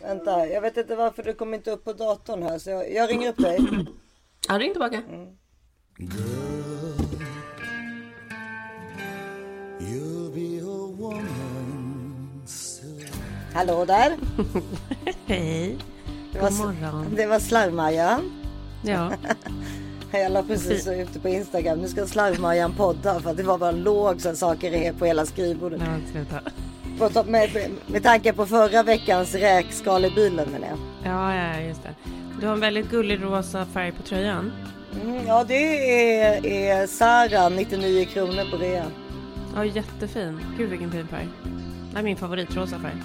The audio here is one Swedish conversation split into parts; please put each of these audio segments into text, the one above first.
Vänta, jag vet inte varför det kommer inte upp på datorn här. Så jag, jag ringer upp dig. Ja, ring tillbaka. Soon. Hallå där. Hej. Det var, God morgon. det var Slarvmaja. Ja, Jag la precis ute på Instagram. Nu ska Slarvmajan podda för att det var bara låg så saker på hela skrivbordet. nej, sluta. Med, med, tanke på förra veckans räkskal i bilen menar jag. Ja, ja, just det. Du har en väldigt gullig rosa färg på tröjan. Mm, ja det är, är Sara 99 kronor på rea. Ja, jättefin. Gud vilken fin färg. Det är min favoritrosa färg.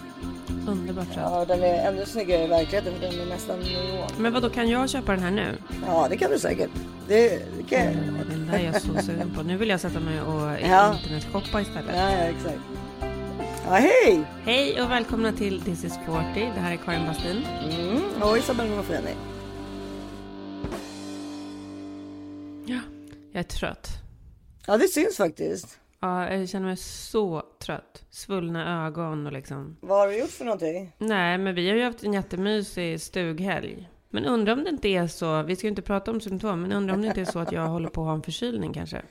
Underbart söt. Ja den är ännu snyggare i verkligheten för den är nästan neon. Men vad då kan jag köpa den här nu? Ja det kan du säkert. Det, det kan jag. Den där är jag så sugen på. Nu vill jag sätta mig och Ja. internetshoppa istället. Ja, ja exakt. Ja hej! Hej och välkomna till This is 40. Det här är Karin Bastin. Mm, och Isabella Mofreni. Ja. Jag är trött. Ja det syns faktiskt. Ja, jag känner mig så trött. Svullna ögon och liksom. Vad har du gjort för någonting? Nej, men vi har ju haft en jättemysig stughelg. Men undrar om det inte är så, vi ska ju inte prata om symptom, men undrar om det inte är så att jag håller på att ha en förkylning kanske.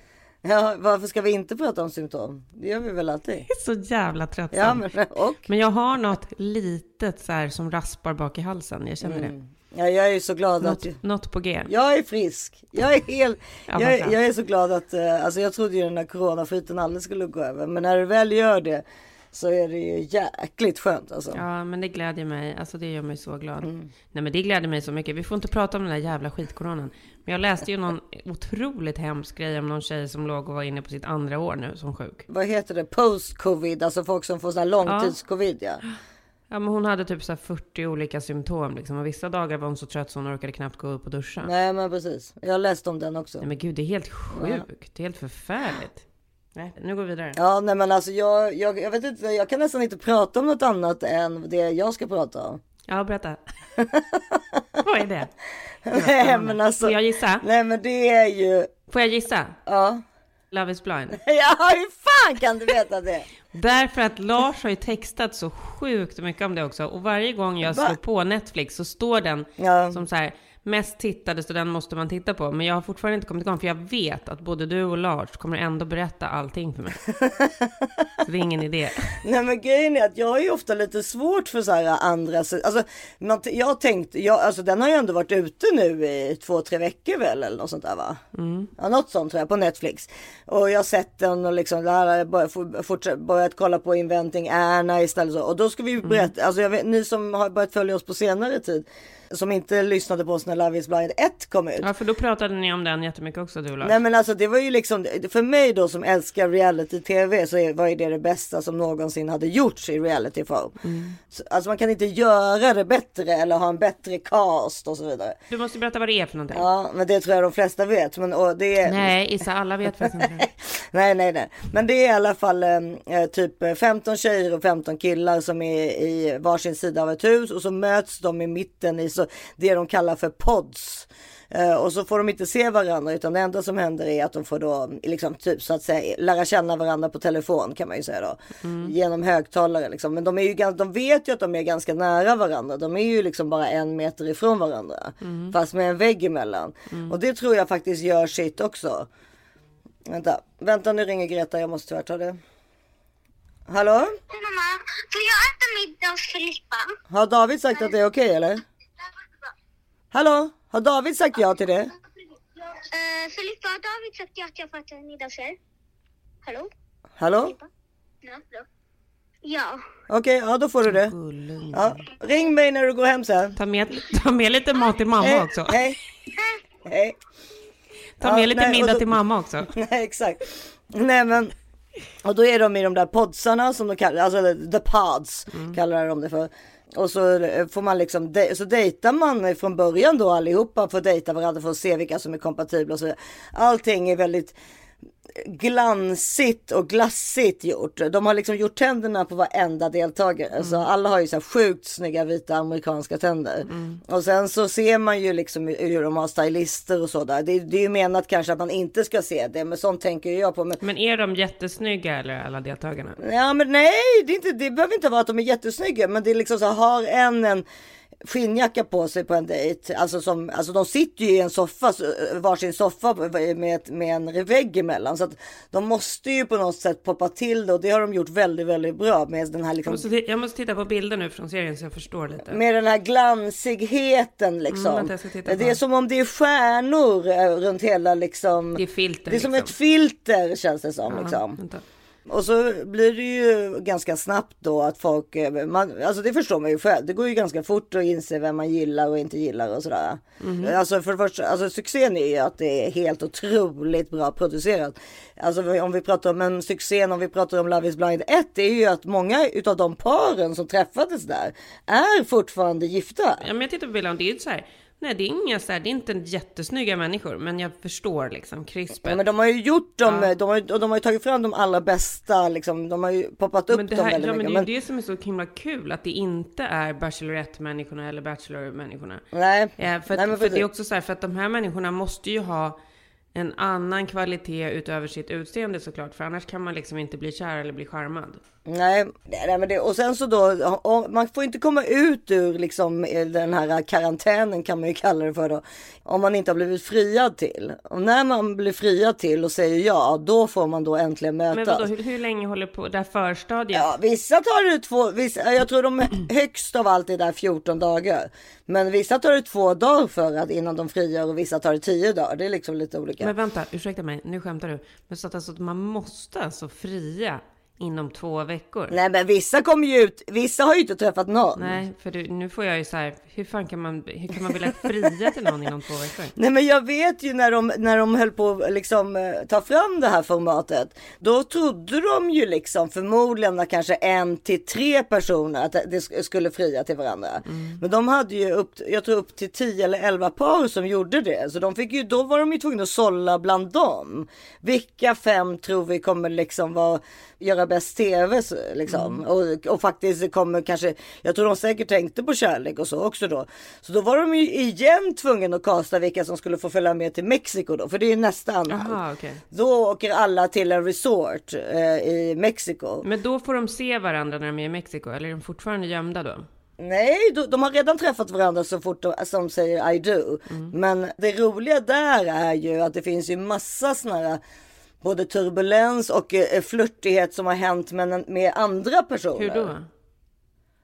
Ja, varför ska vi inte prata om symptom? Det gör vi väl alltid? Det är så jävla tröttsam. Ja, men... men jag har något litet så här som raspar bak i halsen, jag känner det. Mm. Ja, jag är så glad att... Något, något på G. Jag är frisk. Jag är helt... Ja, jag, jag är så glad att... eh, Alltså jag trodde ju den här coronaskiten aldrig skulle gå över. Men när det väl gör det så är det ju jäkligt skönt alltså. Ja, men det glädjer mig. Alltså det gör mig så glad. Mm. Nej, men det glädjer mig så mycket. Vi får inte prata om den där jävla skitkoronan. Men jag läste ju någon otroligt hemsk grej om någon tjej som låg och var inne på sitt andra år nu som sjuk. Vad heter det? Post-covid, alltså folk som får sån här långtids-covid ja. Ja, men hon hade typ så här 40 olika symptom liksom. Och vissa dagar var hon så trött så hon orkade knappt gå upp och duscha. Nej, Nej men precis. Jag har läst om den också. men gud, det är helt sjukt. Det är helt förfärligt. Nej, nu går vi vidare. Ja nej men alltså jag, jag, jag vet inte, jag kan nästan inte prata om något annat än det jag ska prata om. Ja, berätta. Vad är det? Nej men alltså. Får jag gissa? Nej men det är ju, Får jag gissa? ja. Love is blind. Ja hur fan kan du veta det? Därför att Lars har ju textat så sjukt mycket om det också. Och varje gång jag slår på Netflix så står den Ja. som så här mest tittade så den måste man titta på. Men jag har fortfarande inte kommit igång för jag vet att både du och Lars kommer ändå berätta allting för mig. Så det är ingen idé. Nej men grejen är att jag är ju ofta lite svårt för så här andra, alltså man, jag har tänkt, jag, alltså den har ju ändå varit ute nu i två, tre veckor väl eller något sånt där va? Ja något sånt tror jag på Netflix. Och jag har sett den och liksom där har jag börjat, börjat kolla på Inventing Anna istället så. Och då ska vi ju berätta, alltså jag vet, ni som har börjat följa oss på senare tid, som inte lyssnade på oss när Love is blind 1 kom ut. Ja, för då pratade ni om den jättemycket också du Lars. Nej men alltså det var ju liksom, för mig då som älskar reality-tv så var ju det det bästa som någonsin hade gjorts i reality-form. Så, Alltså man kan inte göra det bättre eller ha en bättre cast och så vidare. Du måste berätta vad det är för någonting. Ja men det tror jag de flesta vet. Men, och det är, Nej, Issa, alla vet faktiskt inte. nej nej nej. Men det är i alla fall eh, typ 15 tjejer och 15 killar som är i varsin sida av ett hus och så möts de i mitten i så, det de kallar för pods. Eh, och så får de inte se varandra utan det enda som händer är att de får då liksom typ så att säga lära känna varandra på telefon kan man ju säga då. Genom högtalare liksom. Men de, är ju, de vet ju att de är ganska nära varandra. De är ju liksom bara en meter ifrån varandra. Fast med en vägg emellan. Och det tror jag faktiskt gör sitt också. Vänta, vänta nu ringer Greta, jag måste tyvärr ta det. Hallå? Mamma, får jag äta middag hos Filippa? Har David sagt att det är okej eller? Hallå? Har David sagt ja till det? Uh, Filippa, har David sagt ja att jag äta middag er? Hallå? Hallå? Ja, hallå? Ja. Okej, ja då får du det. Ja, ring mig när du går hem sen. Ta med, ta med lite mat till mamma också. hej, hej. Ta Ja, med lite nej, och middag då- till mamma också. Nej, exakt. Nej men, och då är de i de där podsarna som de kallar, alltså the pods kallar de det för. Och så eh, får man liksom, de- så dejtar man från början då allihopa får dejta varandra för att se vilka som är kompatibla och så. Allting är väldigt glansigt och glassigt gjort. De har liksom gjort tänderna på varenda deltagare. Mm. Så alla har ju så här sjukt snygga vita amerikanska tänder. Mm. Och sen så ser man ju liksom hur de har stylister och sådär. Det, det är ju menat kanske att man inte ska se det, men sånt tänker jag på. Men Men är de jättesnygga eller alla deltagarna? Ja men nej, det, är inte, det behöver inte vara att de är jättesnygga men det är liksom så här, har en en skinnjacka på sig på en dejt. Alltså, som, alltså de sitter ju i en soffa, varsin soffa med, ett- med en vägg emellan. Så att de måste ju på något sätt poppa till det och det har de gjort väldigt, väldigt bra med den här Jag liksom måste, ti- jag måste titta på bilder nu från serien så jag förstår lite. med den här glansigheten liksom. Mm, jag det är som om det är stjärnor eh, runt hela liksom. Det är filter, Det är som liksom. ett filter känns det som. Ja, liksom. vänta. Och så blir det ju ganska snabbt då att folk, eh, man, alltså det förstår man ju själv. Det går ju ganska fort att inse vem man gillar och inte gillar och sådär. Alltså för det första, alltså succén är ju att det är helt otroligt bra producerat. Alltså om vi pratar om en succén, om vi pratar om Love is blind 1, det är ju att många utav de paren som träffades där är fortfarande gifta. Ja, men jag tittar på och det är ju så här. Nej, det är inga så här, det är inte jättesnygga människor, men jag förstår liksom krispet. Ja, men de har ju gjort dem, Ja. de, har, de har ju tagit fram de allra bästa, liksom, de har ju poppat upp Men det, dem här, väldigt ja, men det mycket. är ju det som är så himla kul, att det inte är Bachelorette-människorna eller Bachelor-människorna. Nej, Ja, för, Nej, men att, för det är också så här, för att de här människorna måste ju ha en annan kvalitet utöver sitt utseende såklart, för annars kan man liksom inte bli kär eller bli charmad. Nej, nej men det, och sen så då, man får inte komma ut ur liksom eh, den här karantänen kan man ju kalla det för då. Om man inte har blivit friad till. Och när man blir friad till och säger ja, då får man då äntligen Men mötas. vadå, hur, hur länge håller på, det här förstadiet? Ja, vissa tar det två, vissa, jag tror de högst av allt är där 14 dagar. Men vissa tar det två dagar för att innan de frigör och vissa tar det 10 dagar. Det är liksom lite olika. Men vänta, ursäkta mig, nu skämtar du. Men så att alltså, man måste alltså fria inom två veckor? Nej men vissa kommer ju ut, vissa har ju inte träffat någon. Nej, för du, nu får jag ju så här, hur fan kan man, hur kan man vilja fria till någon inom två veckor? Nej men jag vet ju när de, när de höll på att liksom eh, ta fram det här formatet. Då trodde de ju liksom förmodligen att kanske en till tre personer att det sk- skulle fria till varandra. Men de hade ju upp, jag tror upp till 10 eller 11 par som gjorde det. Så de fick ju, då var de ju tvungna att sålla bland dem. Vilka fem tror vi kommer liksom vara, göra bäst tv liksom. Och, och faktiskt kommer kanske, jag tror de säkert tänkte på kärlek och så också då. Så då var de ju igen tvungna att kasta vilka som skulle få följa med till Mexiko då, för det är nästa anhalt. Okej. Då åker alla till en resort eh, i Mexiko. Men då får de se varandra när de är i Mexiko, eller är de fortfarande gömda då? Nej, de, har redan träffat varandra så fort de som säger I do. Men det roliga där är ju att det finns ju massa här både turbulens och eh, flörtighet som har hänt med, med andra personer. Hur då?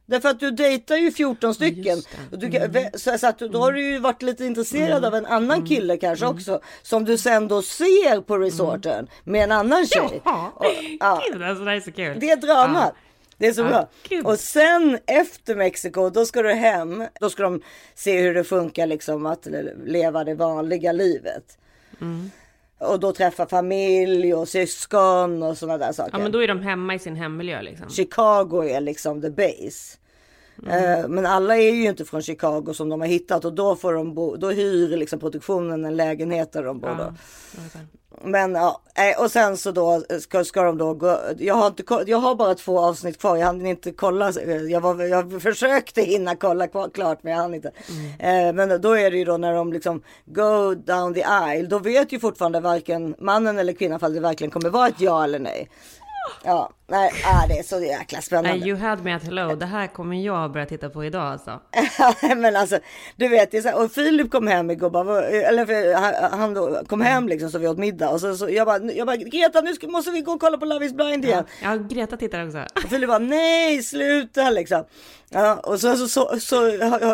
Därför att du dejtar ju 14 stycken. Och du, vä- så, så att då har du ju varit lite intresserad av en annan kille kanske också. Som du sen då ser på resorten med en annan tjej. Ja, Och, ja. Gud, alltså, det är så kul. Det är dramat. Ja. Det är så Ja, bra. gud. Och sen efter Mexiko, då ska du hem. Då ska de se hur det funkar liksom att leva det vanliga livet. Och då träffa familj och syskon och sådana där saker. Ja, men då är de hemma i sin hemmiljö liksom. Chicago är liksom the base. Mm. Eh, Men alla är ju inte från Chicago som de har hittat och då får de bo, då hyr liksom produktionen en lägenhet där de bor. Ja. Men ja, och sen så då ska, ska de då gå. Jag har, inte, jag har bara två avsnitt kvar. Jag hann inte kolla. Jag, var, jag försökte hinna kolla klart, men jag hann inte. Eh, men då är det ju då när de liksom go down the aisle. Då vet ju fortfarande varken mannen eller kvinnan ifall det verkligen kommer vara ett ja eller nej. Ja, nej, ah, det är så jäkla spännande. You had me at hello. Det här kommer jag börja titta på idag alltså. men alltså, du vet, det är så här, och Filip kom hem igår, bara, eller han, då kom hem liksom så vi åt middag och så, så jag bara, jag bara, Greta nu ska, måste vi gå och kolla på Love is blind igen. Ja, Greta tittar också. Och Filip bara, nej sluta liksom. Ja, och så, så, så, så,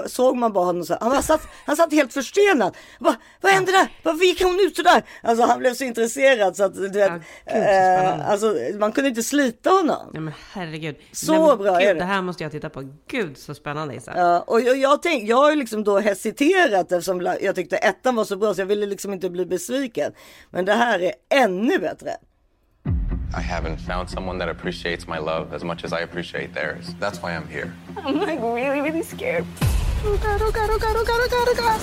så såg man bara honom så här, han, bara satt, han satt helt förstenad. Bara, vad hände där? Varför gick hon ut sådär? Alltså han blev så intresserad så att du vet, Ja, gud, så eh, alltså man kunde inte slita honom. Nej men herregud. Så Nej, men bra gud, är det. Det här måste jag titta på. Gud så spännande Isa. Ja, och jag, jag, tänk, jag har ju liksom då hesiterat eftersom jag tyckte ettan var så bra så jag ville liksom inte bli besviken. Men det här är ännu bättre. I haven't found someone that appreciates my love as much as I appreciate theirs. That's why I'm here. I'm like really, really scared. Oh god, oh god, oh god, oh god, oh god, oh god.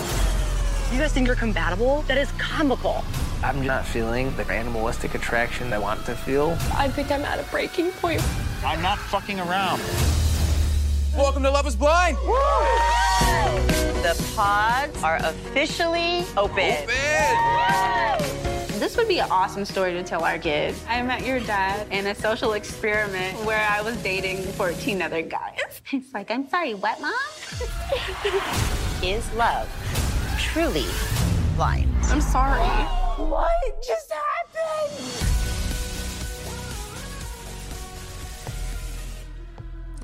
You guys think you're compatible? That is comical. I'm not feeling the animalistic attraction I want to feel. I think I'm at a breaking point. I'm not fucking around. Welcome to Love is Blind. The pods are officially open. This would be an awesome story to tell our kids. I met your dad in a social experiment where I was dating 14 other guys. He's like, I'm sorry, what, mom? Is love truly blind? I'm sorry. What just happened?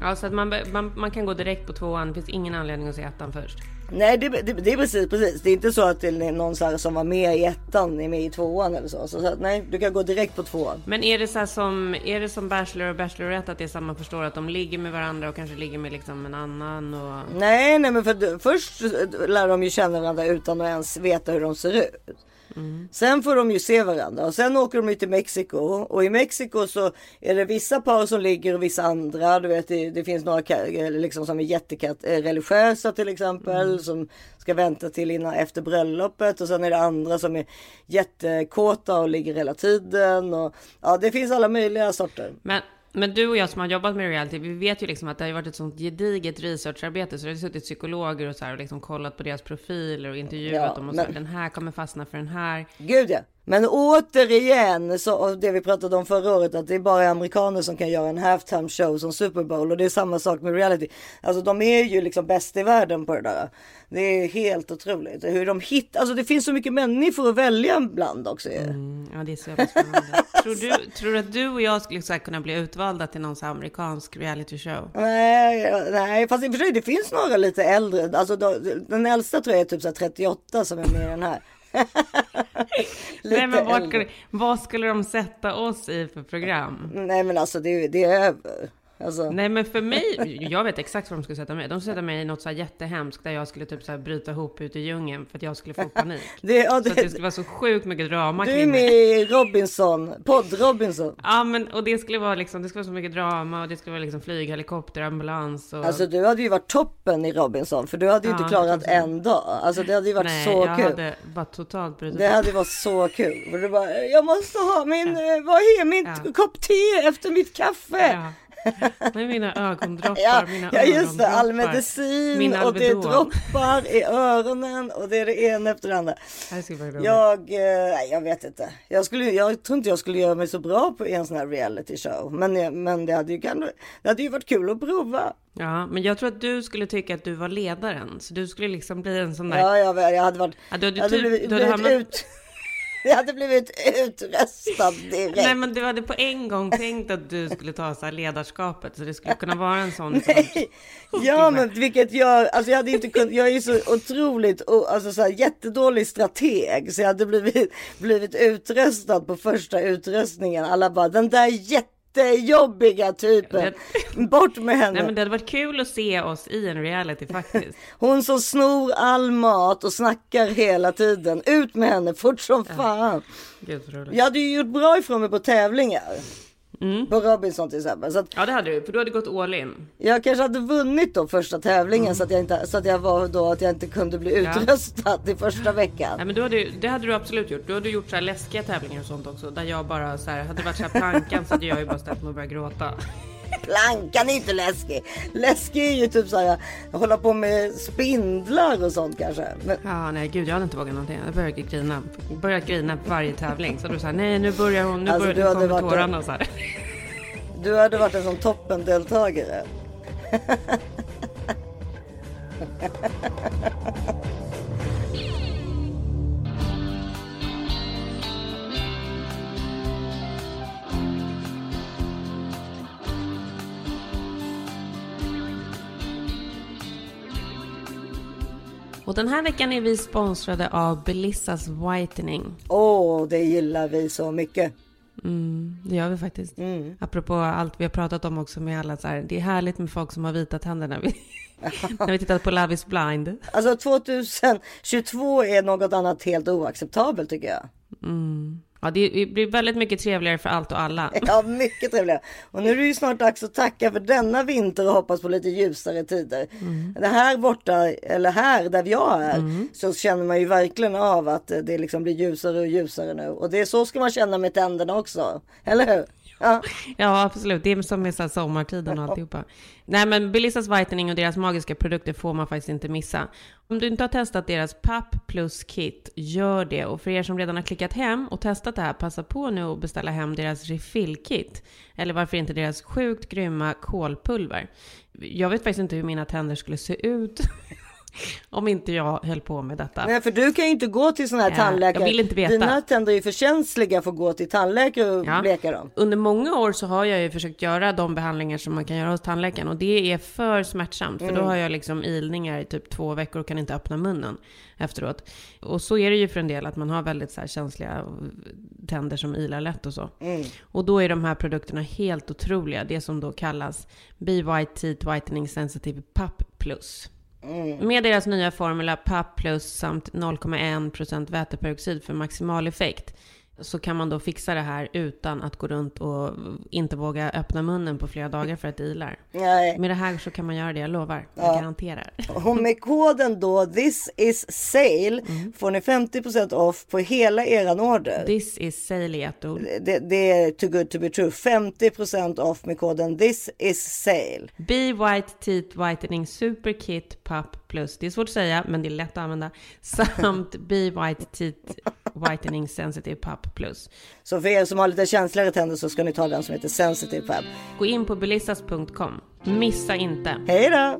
Ja, så att man, man, man kan gå direkt på tvåan. Det finns ingen anledning att se ettan först. Nej det, det, det är precis, precis. Det är inte så att det är någon så som var med i ettan är med i tvåan eller så. Så, så att, nej, du kan gå direkt på tvåan. Men är det så som, är det som Bachelor och Bachelorette att det är man förstår att de ligger med varandra och kanske ligger med liksom en annan och... Nej, nej men för först lär de ju känna varandra utan att ens veta hur de ser ut. Sen får de ju se varandra och sen åker de ju till Mexiko och i Mexiko så är det vissa par som ligger och vissa andra. Du vet, det, det finns några liksom som är jättereligiösa till exempel som ska vänta till innan efter bröllopet och sen är det andra som är jättekåta och ligger hela tiden. Och, ja, det finns alla möjliga sorter. Men, men du och jag som har jobbat med reality, vi vet ju liksom att det har varit ett sånt gediget researcharbete. Så det har suttit psykologer och så här och liksom kollat på deras profiler och intervjuat Ja, dem och så här, den här kommer fastna för den här. Gud ja. Men återigen, så, det vi pratade om förra året, att det är bara amerikaner som kan göra en halftime show som Super Bowl. Och det är samma sak med reality. Alltså de är ju liksom bäst i världen på det där. Det är helt otroligt. Hur de hittar, alltså det finns så mycket människor att välja bland också. Mm, ja, det är så jävla spännande. tror, du, tror du att du och jag skulle så kunna bli utvalda till någon amerikansk reality show? Nej, nej, fast i och för sig det finns några lite äldre. Alltså då, den äldsta tror jag är typ så här 38 som är med i den här. Nej, men vart vad skulle de sätta oss i för program? Nej men alltså det, det är över. Alltså. Nej men för mig, jag vet exakt vad de skulle sätta mig. De skulle sätta mig i något så här jättehemskt där jag skulle typ så här bryta ihop ute i djungeln för att jag skulle få panik. Det, ja, Så det, att det skulle vara så sjukt mycket drama du är med i Robinson, podd Robinson. Ja men och det skulle vara liksom, det skulle vara så mycket drama och det skulle vara liksom flyg, helikopter, ambulans och... Alltså du hade ju varit toppen i Robinson för du hade ju Ja, inte klarat jag. en dag. Alltså det hade ju varit Nej, så jag kul. hade bara totalt brutit Det hade varit så kul. För du bara, jag måste ha min, eh, vad är min Ja. kopp te efter mitt kaffe? Nej, mina ögondroppar, Ja, mina ja just det, all medicin Min och det är droppar i öronen och det är det ena efter det andra. Det. Jag, eh, jag vet inte. Jag, skulle, jag tror inte jag skulle göra mig så bra på en sån här reality show. Men, jag- men det, hade ju, det hade ju varit kul att prova. Ja, men jag tror att du skulle tycka att du var ledaren. Så du skulle liksom bli en sån där... Ja, jag, jag hade varit... Ja, du hade jag hade typ- blivit, du hade blivit hamnat- ut, jag hade blivit utröstad direkt. Nej men du hade på en gång tänkt att du skulle ta så här ledarskapet så det skulle kunna vara en sån Nej. Ja men vilket jag, alltså jag hade inte kunnat, jag är så otroligt, alltså så här jättedålig strateg så jag hade blivit, blivit utröstad på första utröstningen. Alla bara den där jättejobbiga typen, bort med henne. Nej men det hade varit kul att se oss i en reality faktiskt. Hon som snor all mat och snackar hela tiden, ut med henne fort som fan. Gud. Jag hade ju gjort bra ifrån mig på tävlingar. Mm. På Robinson till exempel. Så att Ja det hade du, för du hade gått all in. Jag kanske hade vunnit då första tävlingen så, att jag inte, så att jag var då att jag inte kunde bli Ja. utröstad i första veckan. Nej men du hade, det hade du absolut gjort. Du hade gjort så här läskiga tävlingar och sånt också. Där jag bara så här, hade varit så här plankan så hade jag ju bara ställt mig och börjat gråta. Plankan är inte läskig. Läskig är ju typ såhär, hålla på med spindlar och sånt kanske. Men, Ja nej gud jag hade inte vågat någonting. Jag började grina. Börjat grina på varje tävling. Så du sa nej nu börjar hon, nu Alltså, börjar du nu kommer tårarna så här. du hade varit en sån toppendeltagare. Och den här veckan är vi sponsrade av Belissas Whitening. Åh, det gillar vi så mycket. Mm, det gör vi faktiskt. Apropå allt vi har pratat om också med alla så här, det är härligt med folk som har vita tänder när vi, när vi tittat på Love is blind. Alltså 2022 är något annat helt oacceptabelt tycker jag. Mm. Ja, det blir väldigt mycket trevligare för allt och alla. Ja, mycket trevligare. Och nu är det ju snart dags att tacka för denna vinter och hoppas på lite ljusare tider. Mm. Det här borta, eller här där jag är, så känner man ju verkligen av att det liksom blir ljusare och ljusare nu. Och det är så ska man känna med tänderna också, eller hur? Ja. Ja, absolut. Det är som med så sommartiden och alltihopa. Nej, men Belissas Whitening och deras magiska produkter får man faktiskt inte missa. Om du inte har testat deras Papp Plus Kit, gör det. Och för er som redan har klickat hem och testat det här, passa på nu att beställa hem deras Refill-kit. Eller varför inte deras sjukt grymma kolpulver. Jag vet faktiskt inte hur mina tänder skulle se ut om inte jag höll på med detta. Nej, för du kan ju inte gå till sån här Ja, tandläkare. jag vill inte veta. Dina tänder är ju för känsliga för att gå till tandläkare och Ja. bleka dem. Under många år så har jag ju försökt göra de behandlingar som man kan göra hos tandläkaren och det är för smärtsamt för då Mm. har jag liksom ilningar i typ två veckor och kan inte öppna munnen efteråt. Och så är det ju för en del att man har väldigt så här känsliga tänder som ilar lätt och så. Mm. Och då är de här produkterna helt otroliga, det som då kallas Be White Teeth Whitening Sensitive PAP Plus. Mm. Med deras nya formula PAP plus samt 0,1% väteperoxid för maximal effekt så kan man då fixa det här utan att gå runt och inte våga öppna munnen på flera dagar för att det ilar. Nej. Med det här så kan man göra det, jag lovar. Jag Ja. garanterar. Och med koden då this is sale Mm. får ni 50% off på hela eran order. This is sale i ett ord. Det, det är too good to be true. 50% off med koden this is sale. Be White Teeth Whitening Super Kit PAP Plus. Det är svårt att säga, men det är lätt att använda. Samt Be White Teeth Whitening Sensitive PAP Plus. Så för er som har lite känsligare tänder så ska ni ta den som heter sensitive fab. Gå in på belissas.com. Missa inte. Hej då!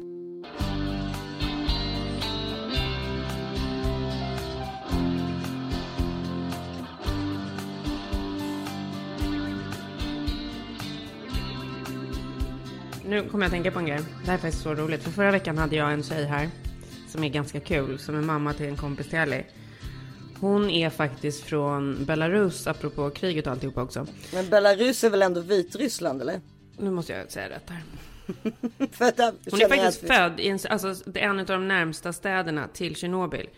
Nu kommer jag att tänka på en grej. Det här är faktiskt så roligt. För förra veckan hade jag en tjej här som är ganska kul, som är mamma till en kompis till Ellie. Hon är faktiskt från Belarus, apropå kriget och alltihopa också. Men Belarus är väl ändå Vitryssland eller? Nu måste jag säga rätt här. Hon är faktiskt att- född i en, alltså, en av de närmsta städerna till Tjernobyl.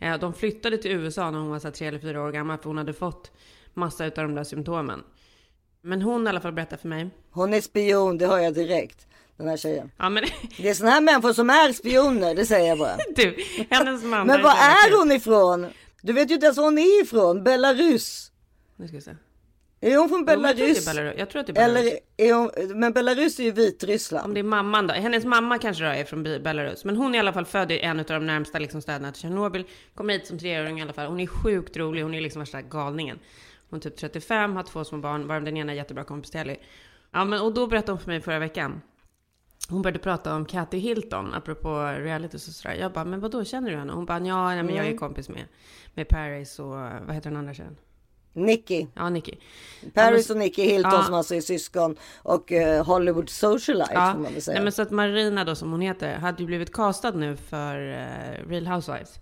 Eh, De flyttade till USA när hon var så här, tre eller fyra år gammal för hon hade fått massa av de där symptomen. Men hon i alla fall berättar för mig. Hon är spion, det hör jag direkt. Den här tjejen. Ja men Det är såna här människor som är spioner, det säger jag bara. du, hennes mamma Men var är hon ifrån? Du vet ju inte ens var hon är ifrån. Belarus. Nu ska vi se. Är hon från Belarus? jag tror att det är Belarus. Eller är hon, men Belarus är ju Vitryssland. Om det är mamman då. Hennes mamma kanske då är från Be- Belarus. Men hon är i alla fall född i en av de närmsta liksom, städerna till Tjernobyl. Kom hit som treåring i alla fall. Hon är sjukt rolig. Hon är liksom värsta galningen. Hon är typ 35, har två små barn, varav den ena är jättebra kompis till Ellie. Ja, men och då berättade hon för mig förra veckan. Hon började prata om Kathy Hilton, apropå reality och sådär. Jag bara, men vad då känner du henne? Hon bara, ja, nej, men jag är Mm. kompis med, med Paris och, vad heter den andra tjejen? Nicky. Ja, Nicky. Paris och Nicky Hilton Ja. som alltså är syskon och eh, Hollywood socialite Ja, får man väl säga. nej, men så att Marina då som hon heter hade ju blivit castad nu för eh, Real Housewives,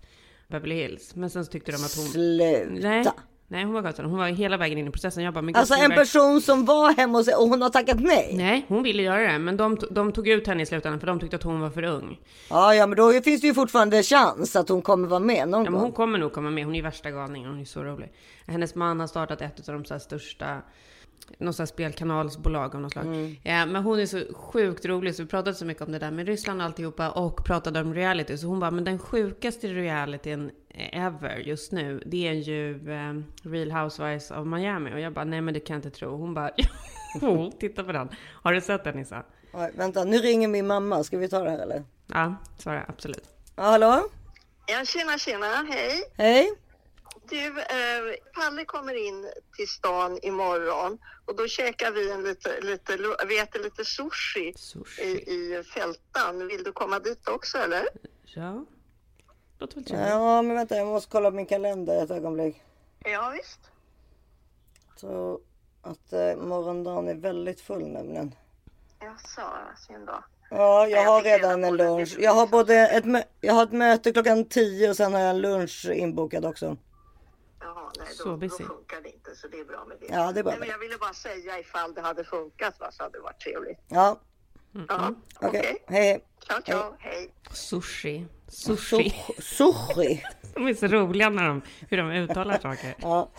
Beverly Hills. Men sen så tyckte de att hon... Sluta. Nej, nej hon var castad. Hon var hela vägen in i processen. Jag bara, men gud, Alltså en person som var hemma hos och hon har tackat nej. Nej, hon ville göra det. Men de, de tog ut henne i slutändan för de tyckte att hon var för ung. Ja, ja, men då finns det ju fortfarande chans att hon kommer vara med någon Ja, gång. hon kommer nog komma med. Hon är värsta galningen. Hon är så rolig. Hennes man har startat ett av de så största någon sån här spelkanalsbolag av något slag. Mm. Ja, men hon är så sjukt rolig så vi pratade så mycket om det där med Ryssland och alltihopa och pratade om reality. Så hon bara, men den sjukaste realityn ever just nu, det är ju eh, Real Housewives of Miami. Och jag bara, nej men det kan jag inte tro. Hon bara, jo, titta på den. Har du sett den Nissa? Oj, vänta, nu ringer min mamma. Ska vi ta det här eller? Ja, svarar jag absolut. Ja, hallå? Ja, tjena, tjena, hej. Hej. Du, eh, Palle kommer in till stan imorgon och då käkar vi en lite, lite, vi äter lite sushi, I, i fältan. Vill du komma dit också eller? Ja, låter väl trevligt. Ja, men vänta, jag måste kolla min kalender ett ögonblick. Ja, visst. Så att eh, morgondagen är väldigt full nämligen. Jaså, synd då. Ja, jag jag har redan en lunch. Jag har både ett, mö- jag har ett möte klockan 10 och sen har jag en lunch inbokad också. Jaha, nej, Så då, busy. då funkar det inte så det är bra med det. Ja, det är bra Nej, men jag ville bara säga ifall det hade funkat va, så hade det varit trevligt. Ja, Ja, okej. okej. Hej. Ciao, ciao, hej. Sushi. Sushi. Sushi. De är så roliga när de, hur de uttalar saker. Ja.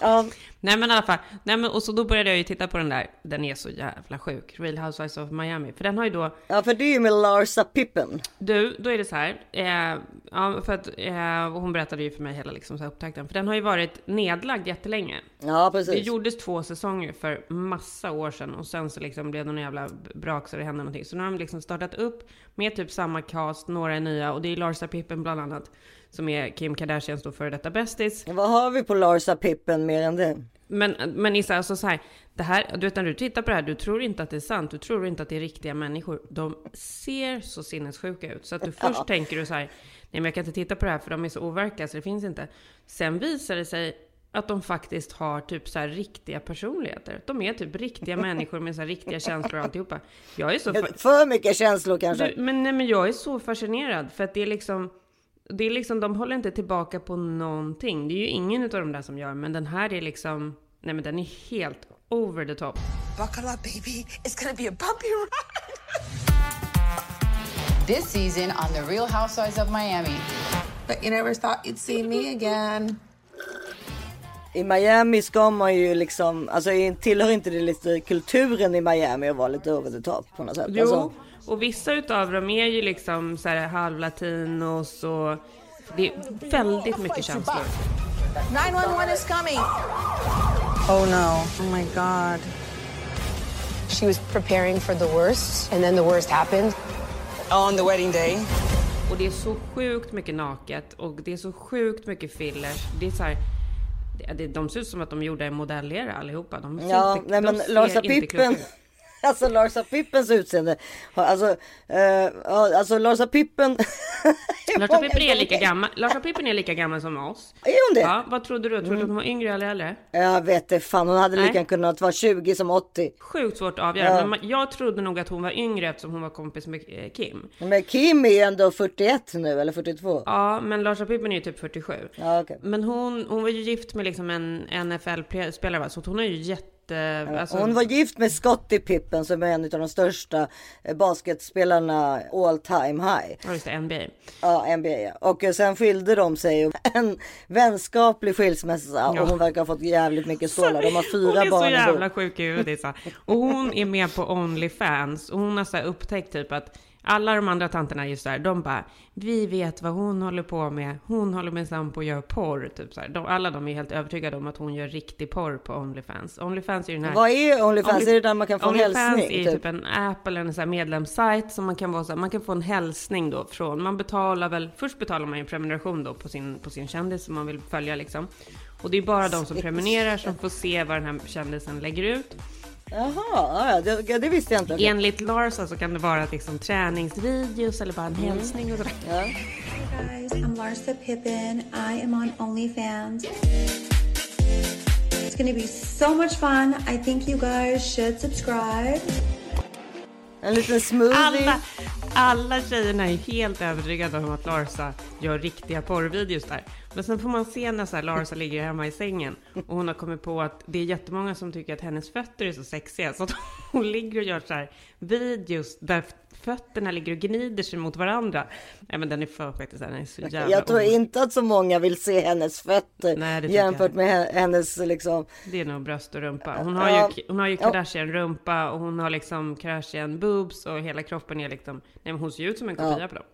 Ja. Nej men i alla fall, nej men och så då började jag ju titta på den där, den är så jävla sjuk, Real Housewives of Miami, för den har ju då Ja, för det är ju med Larsa Pippen. Du, då är det så här. Eh, ja, för att eh, hon berättade ju för mig hela liksom, så här, upptakten. För den har ju varit nedlagd jättelänge. Ja, precis. Det gjordes två säsonger för massa år sedan och sen så liksom blev det någon jävla brak så det hände någonting. Så nu har de liksom startat upp med typ samma cast, några är nya och det är Larsa Pippen bland annat som är Kim Kardashians då före detta bästis. Vad har vi på Larsa Pippen mer än det? Men, men Issa, alltså så här, det här, du vet när du tittar på det här, du tror inte att det är sant, du tror inte att det är riktiga människor. De ser så sinnessjuka ut, så att du först Ja. tänker du så här, nej men jag kan inte titta på det här för de är så overkliga så det finns inte. Sen visar det sig att de faktiskt har typ så här riktiga personligheter. De är typ riktiga människor med så här riktiga känslor och alltihopa. Jag är så... fa- För mycket känslor kanske. du, men, nej, men jag är så fascinerad för att det är liksom det är liksom, de håller inte tillbaka på någonting. Det är ju ingen av de där som gör, men den här är liksom, nej men den är helt over the top. Buckle up, baby. It's gonna be a bumpy ride. This season on The Real Housewives of Miami. But you never thought you'd see me again. I Miami ska man ju liksom, alltså tillhör inte det lite kulturen i Miami att vara lite over the top på något sätt? Jo, Alltså, och vissa utav dem är ju liksom så här halvlatinos och det är väldigt mycket känslor. 911 is coming. Oh no. Oh my God. She was preparing for the worst, and then the worst happened. On the wedding day. Och det är så sjukt mycket naket och det är så sjukt mycket fillers. Det är så här, det, de ser ut som att de gjorde en modellera allihopa. De ser ja, inte, nej de men ser Larsa inte Pippen. kloka. Alltså Larsa Pippens utseende. har- Alltså, eh, alltså Larsa Pippen. Larsa Pippen är lika gammal. Larsa Pippen är lika gammal som oss. Är hon det? Ja, vad trodde du? Trodde du att hon var yngre eller äldre? Jag vet inte fan, hon hade lika Nej. gärna kunnat vara 20 som 80. Sjukt svårt att avgöra. Ja. Men jag trodde nog att hon var yngre eftersom hon var kompis med eh, Kim. Men Kim är ju ändå 41 nu, eller 42. Ja, men Larsa Pippen är ju typ 47. Ja, okej. Men hon, hon var ju gift med liksom en NFL-spelare? Så hon är ju jätte... Alltså, Hon var gift med Scottie Pippen som är en av de största eh, basketspelarna all time high. Ja, just det, NBA. Ja, NBA ja. Och eh, sen skilde de sig. En vänskaplig skilsmässa Ja. och hon verkar ha fått jävligt mycket stålar. De har fyra Hon är barn så jävla sjuk i huvudet. Och hon är med på Onlyfans och hon har så upptäckt typ att alla de andra tanterna just där, de bara Vi vet vad hon håller på med. Hon håller med på och gör porr. Typ så. De, alla de är helt övertygade om att hon gör riktig porr på Onlyfans. Onlyfans är ju den här... Vad är Onlyfans? Only- Är det där man kan få en Onlyfans hälsning? är Typ? typ en app eller en så här medlemssajt som man kan vara så man kan få en hälsning då från, man betalar väl, först betalar man ju en prenumeration då på sin, på sin kändis som man vill följa liksom. Och det är bara de som prenumererar som får se vad den här kändisen lägger ut. Jaha, ja, det, det visste jag inte. Enligt Larsa så kan det vara liksom träningsvideos eller bara en hälsning och sådär. Ja. guys, I'm Larsa Pippen. I am on OnlyFans. It's gonna be so much fun. I think you guys should subscribe. En liten smoothie. Alla, alla tjejerna är helt övertygade om att Larsa gör riktiga porrvideos där. Men sen får man se när så här Larsa ligger hemma i sängen och hon har kommit på att det är jättemånga som tycker att hennes fötter är så sexiga så att hon ligger och gör så här videos där fötterna ligger och gnider sig mot varandra. Nej men den är för faktiskt, den är så jävla Jag tror o- inte att så många vill se hennes fötter Nej, jämfört jag. med he- hennes liksom. Det är nog bröst och rumpa. Hon har ju, hon har ju. Kardashian-rumpa och hon har liksom Kardashian-boobs och hela kroppen är liksom... Nej men hon ser ju ut som en kopia Ja. på dem.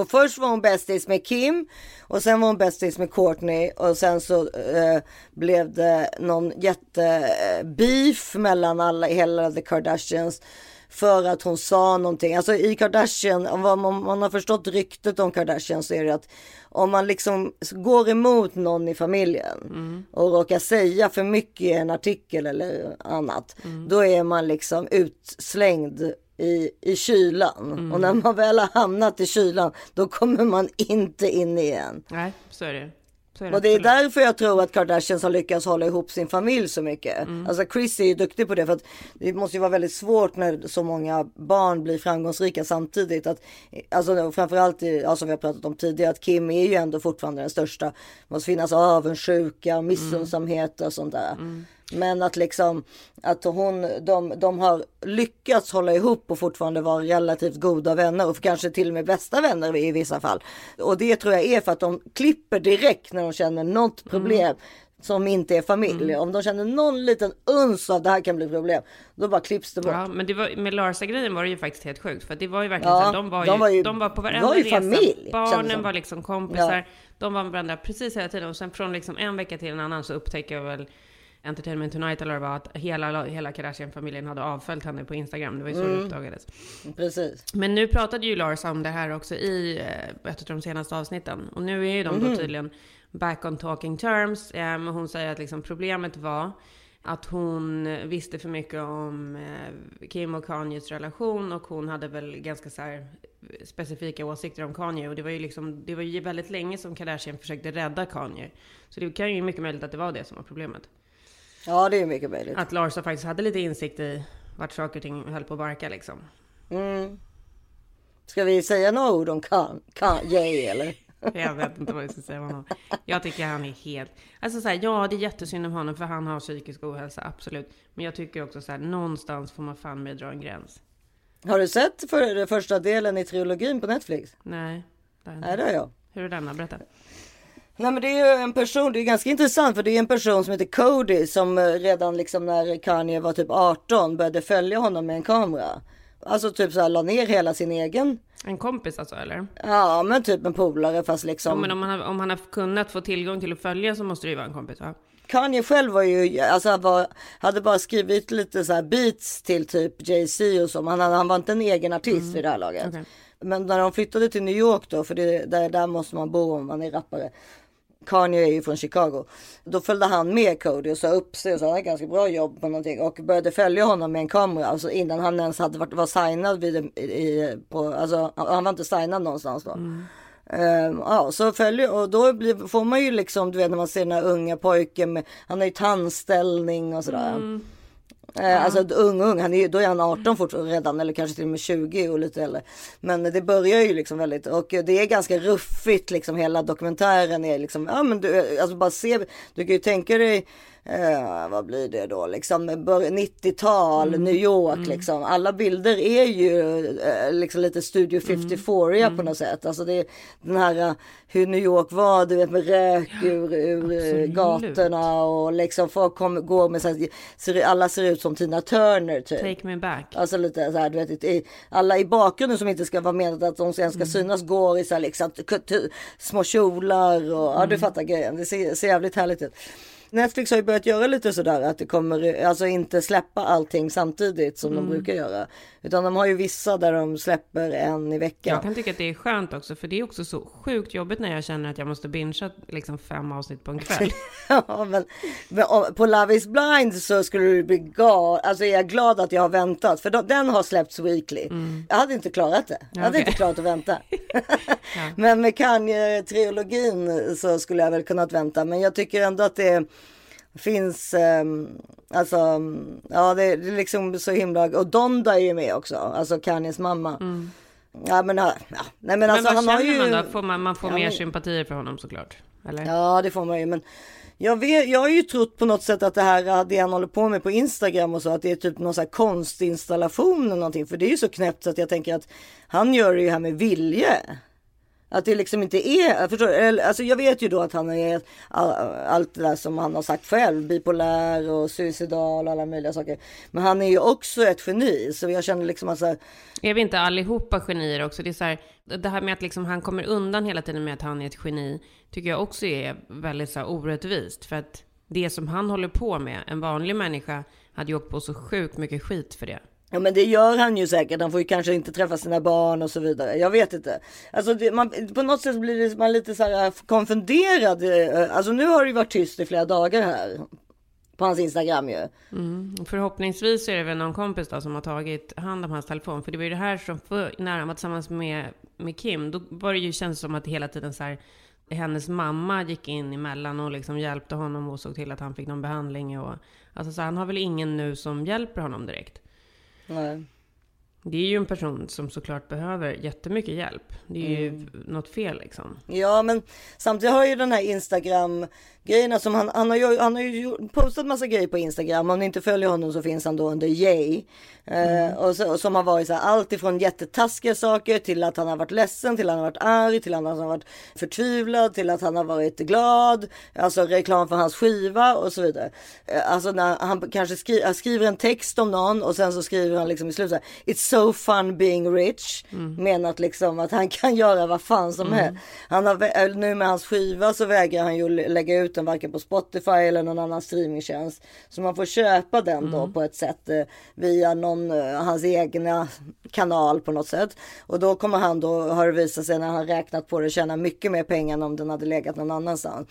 Och först var hon bästis med Kim och sen var hon bästis med Courtney och sen så eh, blev det någon jättebeef mellan alla, hela the Kardashians för att hon sa någonting. Alltså i Kardashian, om man, har förstått ryktet om Kardashian så är det att om man liksom går emot någon i familjen och råkar säga för mycket i en artikel eller annat, då är man liksom utslängd i, i kylan. Och när man väl har hamnat i kylan, då kommer man inte in igen. Nej, så är det. Så är det Och det är absolut. därför jag tror att Kardashians har lyckats hålla ihop sin familj så mycket. Mm. Alltså Chris är ju duktig på det för att det måste ju vara väldigt svårt när så många barn blir framgångsrika samtidigt. Att, alltså framförallt, i- ja, som vi har pratat om tidigare, att Kim är ju ändå fortfarande den största. Det måste finnas avundsjuka, missunnsamhet och sånt där. Men att liksom att hon, de, de har lyckats hålla ihop och fortfarande vara relativt goda vänner och kanske till och med bästa vänner i vissa fall. Och det tror jag är för att de klipper direkt när de känner något problem. som inte är familj. Om de känner någon liten uns av det här kan bli problem, då bara klipps det bort. Ja, men det var, med Larsa-grejen var det ju faktiskt helt sjukt. För det var ju verkligen Ja, så de var ju, de var ju- de var på var varenda ju resa. familj, Barnen var liksom kompisar. Ja. De var med varandra precis hela tiden. Och sen från liksom en vecka till en annan så upptäcker jag väl Entertainment Tonight eller vad det var, att hela, hela Kardashian-familjen hade avföljt henne på Instagram. Det var ju så det Mm. uppdagades. Precis. Men nu pratade ju Lars om det här också i eh, ett av de senaste avsnitten. Och nu är ju de Mhm. då tydligen back on talking terms. Men hon säger att liksom problemet var att hon visste för mycket om eh, Kim och Kanyes relation och hon hade väl ganska så specifika åsikter om Kanye. Och det var ju liksom, det var ju väldigt länge som Kardashian försökte rädda Kanye. Så det kan ju mycket möjligt att det var det som var problemet. Ja, det är mycket möjligt. Att Larsa faktiskt hade lite insikt i vart saker och ting höll på att barka liksom. Mm. Ska vi säga några ord om Kan- Kanye eller? Jag vet inte vad jag ska säga om honom. Jag tycker han är helt... Alltså så här, ja det är jättesynd om honom för han har psykisk ohälsa, absolut. Men jag tycker också så här, någonstans får man fan med dra en gräns. Har du sett för, första delen i trilogin på Netflix? Nej. Det har jag inte. Nej, det har jag. Hur är denna? Berätta. Nej men det är ju en person, det är ganska intressant för det är en person som heter Cody som eh, redan liksom när Kanye var typ 18 började följa honom med en kamera. Alltså typ så här la ner hela sin egen. En kompis alltså eller? Ja men typ en polare fast liksom. Ja, men om han, har, om han har kunnat få tillgång till att följa så måste det ju vara en kompis va? Kanye själv var ju, alltså han var, hade bara skrivit lite så här beats till typ Jay-Z och så. Han, han var inte en egen artist vid det här laget. Okej. Men när de flyttade till New York då, för det, där, där måste man bo om man är rappare. Kanye är ju från Chicago. Då följde han med Cody och sa upp sig och sa han har ganska bra jobb på någonting och började följa honom med en kamera. Alltså innan han ens hade varit, var signad vid, i, på, alltså han var inte signad någonstans då. Ehm, ja, så följer och då blir, får man ju liksom, du vet när man ser den här unga pojken med, han har ju tandställning och sådär. Eh, Alltså ung ung, han är, då är han 18 fortfarande redan eller kanske till och med 20 och lite äldre. Men det börjar ju liksom väldigt och det är ganska ruffigt liksom hela dokumentären är liksom, ja men du, alltså bara se, du kan ju tänka dig Eh, vad blir det då liksom bör- 90-tal, New York liksom. Alla bilder är ju eh, liksom lite Studio 54 på något sätt. Alltså det är den här eh, hur New York var, du vet med rök ur, ur eh, gatorna och liksom folk kom, går med så här, ser, alla ser ut som Tina Turner typ. Take me back. Alltså lite så här, du vet, i, alla i bakgrunden som inte ska vara menat att de sen ska synas går i så här liksom små kjolar och ja du fattar grejen. Det ser, ser jävligt härligt ut. Netflix har ju börjat göra lite sådär att det kommer, alltså inte släppa allting samtidigt som de brukar göra. Utan de har ju vissa där de släpper en i veckan. Jag kan tycka att det är skönt också, för det är också så sjukt jobbigt när jag känner att jag måste bingea liksom fem avsnitt på en kväll. Ja, men, men på Love is blind så skulle du bli gal. Alltså jag är glad att jag har väntat för då, den har släppts weekly. Jag hade inte klarat det. Jag hade Mm. okej. inte klarat att vänta. Men med Kanye-trilogin så skulle jag väl kunnat vänta. Men jag tycker ändå att det finns, ehm, alltså, ja det, det är liksom så himla, och Donda är ju med också, alltså Kanyes mamma. Ja men, ja, nej men alltså Mm. men vad han har känner ju. man då? Får man, man får Ja, mer men- sympatier för honom såklart? Eller? Ja det får man ju men jag, vet, jag har ju trott på något sätt att det här det han håller på med på Instagram och så att det är typ någon sån här konstinstallation eller någonting för det är ju så knäppt så att jag tänker att han gör det ju här med vilje. Att det liksom inte är, förstår Alltså jag vet ju då att han är all, allt det där som han har sagt själv, bipolär och suicidal och alla möjliga saker. Men han är ju också ett geni så jag känner liksom att så här, Är vi inte allihopa genier också? Det är så här, det här med att liksom han kommer undan hela tiden med att han är ett geni, tycker jag också är väldigt så här orättvist. För att det som han håller på med, en vanlig människa, hade ju åkt på så sjukt mycket skit för det. Ja men det gör han ju säkert. Han får ju kanske inte träffa sina barn och så vidare. Jag vet inte. Alltså det, man, på något sätt blir det, man lite så här äh, konfunderad. Eh, alltså nu har det ju varit tyst i flera dagar här. På hans Instagram ju. Mm. Förhoppningsvis är det väl någon kompis då som har tagit hand om hans telefon. För det var ju det här som, för, när han var tillsammans med, med Kim, då var det ju känns som att det hela tiden så här, hennes mamma gick in emellan och liksom hjälpte honom och såg till att han fick någon behandling. Och, alltså så han har väl ingen nu som hjälper honom direkt. Nej. Det är ju en person som såklart behöver jättemycket hjälp. Det är ju Mm. något fel liksom. Ja, men samtidigt har ju den här Instagram grejerna som han, han har ju, han har ju postat massa grejer på Instagram. Om ni inte följer honom så finns han då under Jay. Eh, och, så, och som har varit så här, allt ifrån jättetaskiga saker till att han har varit ledsen, till att han har varit arg, till att han har varit förtvivlad, till att han har varit glad. Alltså reklam för hans skiva och så vidare. Eh, alltså när han kanske skri, han skriver en text om någon och sen så skriver han liksom i slutet så här, It's so fun being rich. Menat liksom att han kan göra vad fan som Mm. helst. Han har, äh, nu med hans skiva så vägrar han ju lä- lägga ut den varken på Spotify eller någon annan streamingtjänst. Så man får köpa den då på ett sätt eh, via någon, eh, hans egna kanal på något sätt. Och då kommer han då, har det visat sig när han räknat på det, tjäna mycket mer pengar än om den hade legat någon annanstans.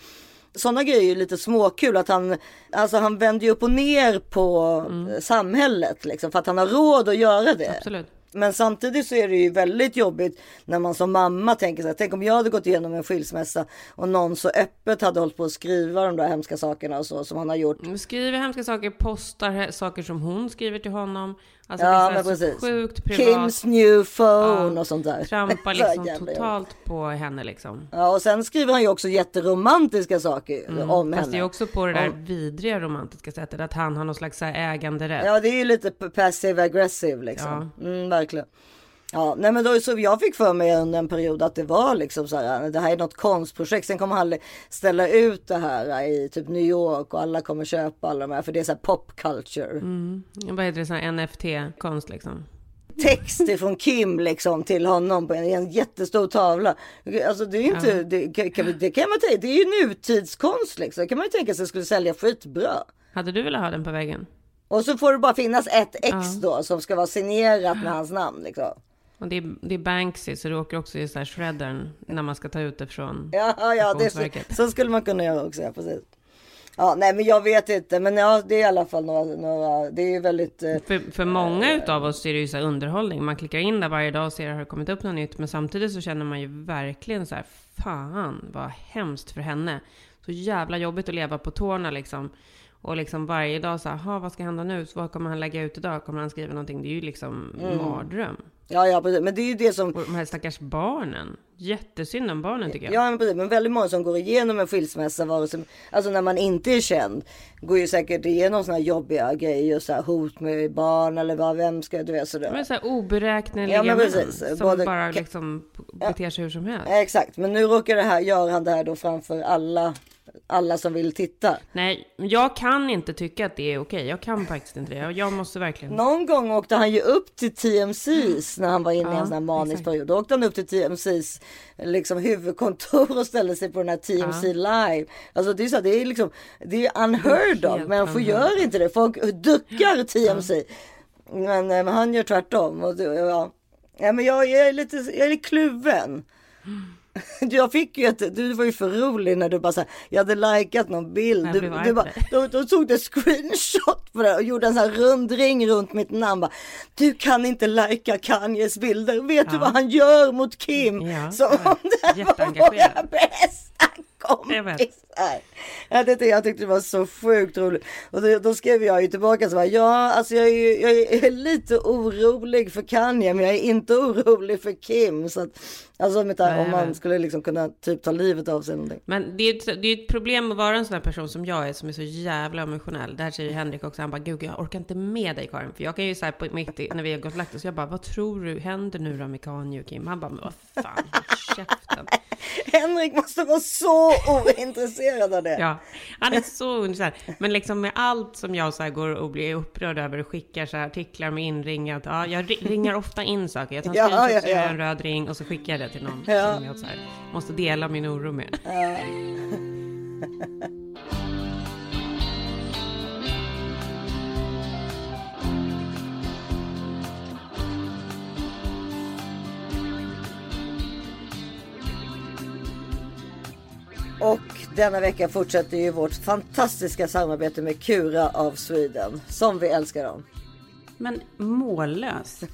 Sådana grejer är ju lite småkul att han, alltså han vänder ju upp och ner på eh, samhället liksom för att han har råd att göra det. Absolut. Men samtidigt så är det ju väldigt jobbigt när man som mamma tänker så här, tänk om jag hade gått igenom en skilsmässa och någon så öppet hade hållit på att skriva de där hemska sakerna och så som han har gjort. Skriver hemska saker, postar saker som hon skriver till honom. Alltså Ja, det är men precis. sjukt privat. Kims new phone och sånt där. Trampar liksom totalt på henne liksom. Ja, och sen skriver han ju också jätteromantiska saker Mm. om Fast henne. det är också på det där Om- vidriga romantiska sättet att han har någon slags äganderätt. Ja, det är ju lite passive aggressive liksom. Mm, verkligen. Ja, nej men då så jag fick för mig under en period att det var liksom så här, det här är något konstprojekt. Sen kommer han ställa ut det här i typ New York och alla kommer köpa alla de här för det är så här pop culture. Mm. Vad heter det, här NFT-konst liksom? Text ifrån Kim liksom till honom på en, en jättestor tavla. Alltså det är inte, Ja. det, kan, kan, det kan man tänka, det är ju nutidskonst liksom. Det kan man ju tänka sig skulle sälja skitbra. Hade du velat ha den på väggen? Och så får det bara finnas ett ex då som ska vara signerat med hans namn liksom. Och det är, det är Banksy, så du åker också i så här shreddern när man ska ta ut det från Ja, ja, det så, så skulle man kunna göra också. Ja, precis. Ja, nej, men jag vet inte, men ja, det är i alla fall några, några det är väldigt. Eh, För, för många utav oss är det ju så här underhållning. Man klickar in där varje dag och ser har det kommit upp något nytt. Men samtidigt så känner man ju verkligen så här, fan vad hemskt för henne. Så jävla jobbigt att leva på tårna liksom. Och liksom varje dag så här, "Ha, vad ska hända nu? Så vad kommer han lägga ut idag? Kommer han skriva någonting? Det är ju liksom Mm. mardröm. Ja, ja, precis. Men det är ju det som. Och de här stackars barnen. Jättesynd om barnen tycker jag. Ja, men precis. Men väldigt många som går igenom en skilsmässa, vare sig, alltså när man inte är känd, går ju säkert igenom här jobbiga grejer, så här hot med barn eller vad, vem ska du vet sådär. Är så här oberäkneliga Ja, men män precis. som Både- bara liksom beter sig hur som helst. Exakt, men nu råkar det här, gör han det här då framför alla, alla som vill titta. Nej, jag kan inte tycka att det är okej. Jag kan faktiskt inte det. Jag- måste verkligen... Någon gång åkte han ju upp till TMCs när han var inne i Ja, en sån här manisk period. Då åkte han upp till TMCs liksom huvudkontor och ställde sig på den här TMC live. Alltså det är så det är liksom, det är unheard of. Människor gör inte det. Folk duckar TMC. Men, eh, men han gör tvärtom. Och ja. Ja, men jag, jag är lite, jag är lite kluven. Jag fick ju ett, du var ju för rolig när du bara så här, jag hade likat någon bild. Du, du bara, då, då tog du screenshot på det och gjorde en sån här rundring runt mitt namn. Bara, du kan inte lika Kanyes bilder. Vet du Ja. vad han gör mot Kim? Ja, Som om det var våra bästa. Kompisar. Ja, det, jag tyckte det var så sjukt roligt. Och då, då skrev jag ju tillbaka så bara, ja, alltså jag är, ju- jag är lite orolig för Kanye, men jag är inte orolig för Kim. Så att, alltså om, jag man skulle liksom kunna typ ta livet av sig någonting. Men det är, ett, det är ett problem att vara en sån här person som jag är, som är så jävla emotionell. Det här säger Henrik också. Han bara, gud, jag orkar inte med dig Karin. För jag kan ju säga på mitt i, när vi har gått och lagt oss, jag bara, vad tror du händer nu då med Kanye och Kim? Han bara, men vad fan, käften. Henrik måste vara så ointresserad av det. Ja, han är så så här. Men liksom med allt som jag så går och blir upprörd över och skickar så här artiklar med inringat. Ja, jag ri- ringar ofta in saker. Jag tar Ja, ja, så ja. en röd ring och så skickar jag det till någon Ja. som jag så här, måste dela min oro med. Ja. Och denna vecka fortsätter ju vårt fantastiska samarbete med Kura av Sweden. Som vi älskar dem. Men mållös.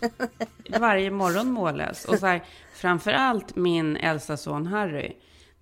Varje morgon mållös. Och så här, framförallt min äldsta son Harry.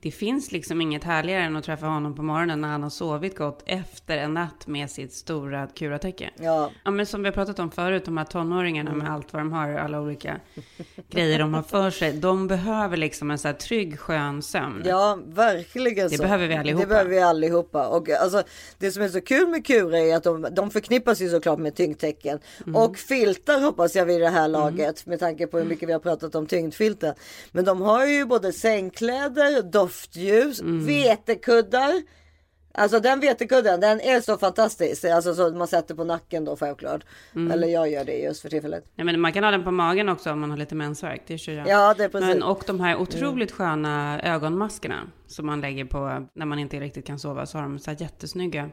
Det finns liksom inget härligare än att träffa honom på morgonen när han har sovit gott efter en natt med sitt stora kuratäcke. Ja. Ja, men som vi har pratat om förut, de här tonåringarna med allt vad de har, alla olika grejer de har för sig. De behöver liksom en så här trygg, skön sömn. Ja, verkligen Det så. behöver vi allihopa. Det behöver vi allihopa. Och alltså, det som är så kul med Kura är att de, de förknippas ju såklart med tyngdtecken. Mm. Och filtar hoppas jag vid det här laget med tanke på hur mycket vi har pratat om tyngdfilter. Men de har ju både sängkläder, doftljus, Mm. vetekuddar. Alltså den vetekudden, den är så fantastisk. Alltså så man sätter på nacken då självklart. Mm. Eller jag gör det just för tillfället. Ja, men man kan ha den på magen också om man har lite mensvärk. Det kör jag. Ja, det är precis. Men, och de här otroligt sköna ögonmaskerna som man lägger på när man inte riktigt kan sova. Så har de så här jättesnygga,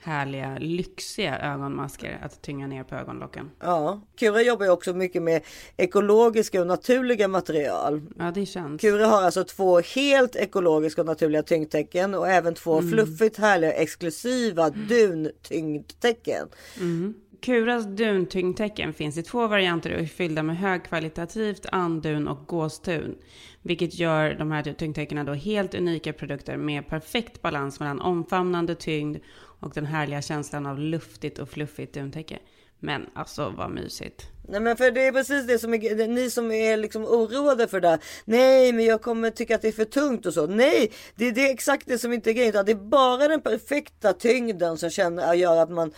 härliga, lyxiga ögonmasker att tynga ner på ögonlocken. Ja, Kura jobbar ju också mycket med ekologiska och naturliga material. Ja, det känns. Kura har alltså två helt ekologiska och naturliga tyngdtecken och även två Mm. fluffigt härliga exklusiva duntyngdtecken. Mm. Kuras duntyngdtecken finns i två varianter och är fyllda med högkvalitativt andun och gåstun. Vilket gör de här tyngdtäckena då helt unika produkter med perfekt balans mellan omfamnande tyngd och den härliga känslan av luftigt och fluffigt duntäcke. Men alltså vad mysigt. Nej men för det är precis det som är, ni som är liksom oroade för det. Nej men jag kommer tycka att det är för tungt och så. Nej det, det är exakt det som inte är grejen. Det är bara den perfekta tyngden som känner, gör att man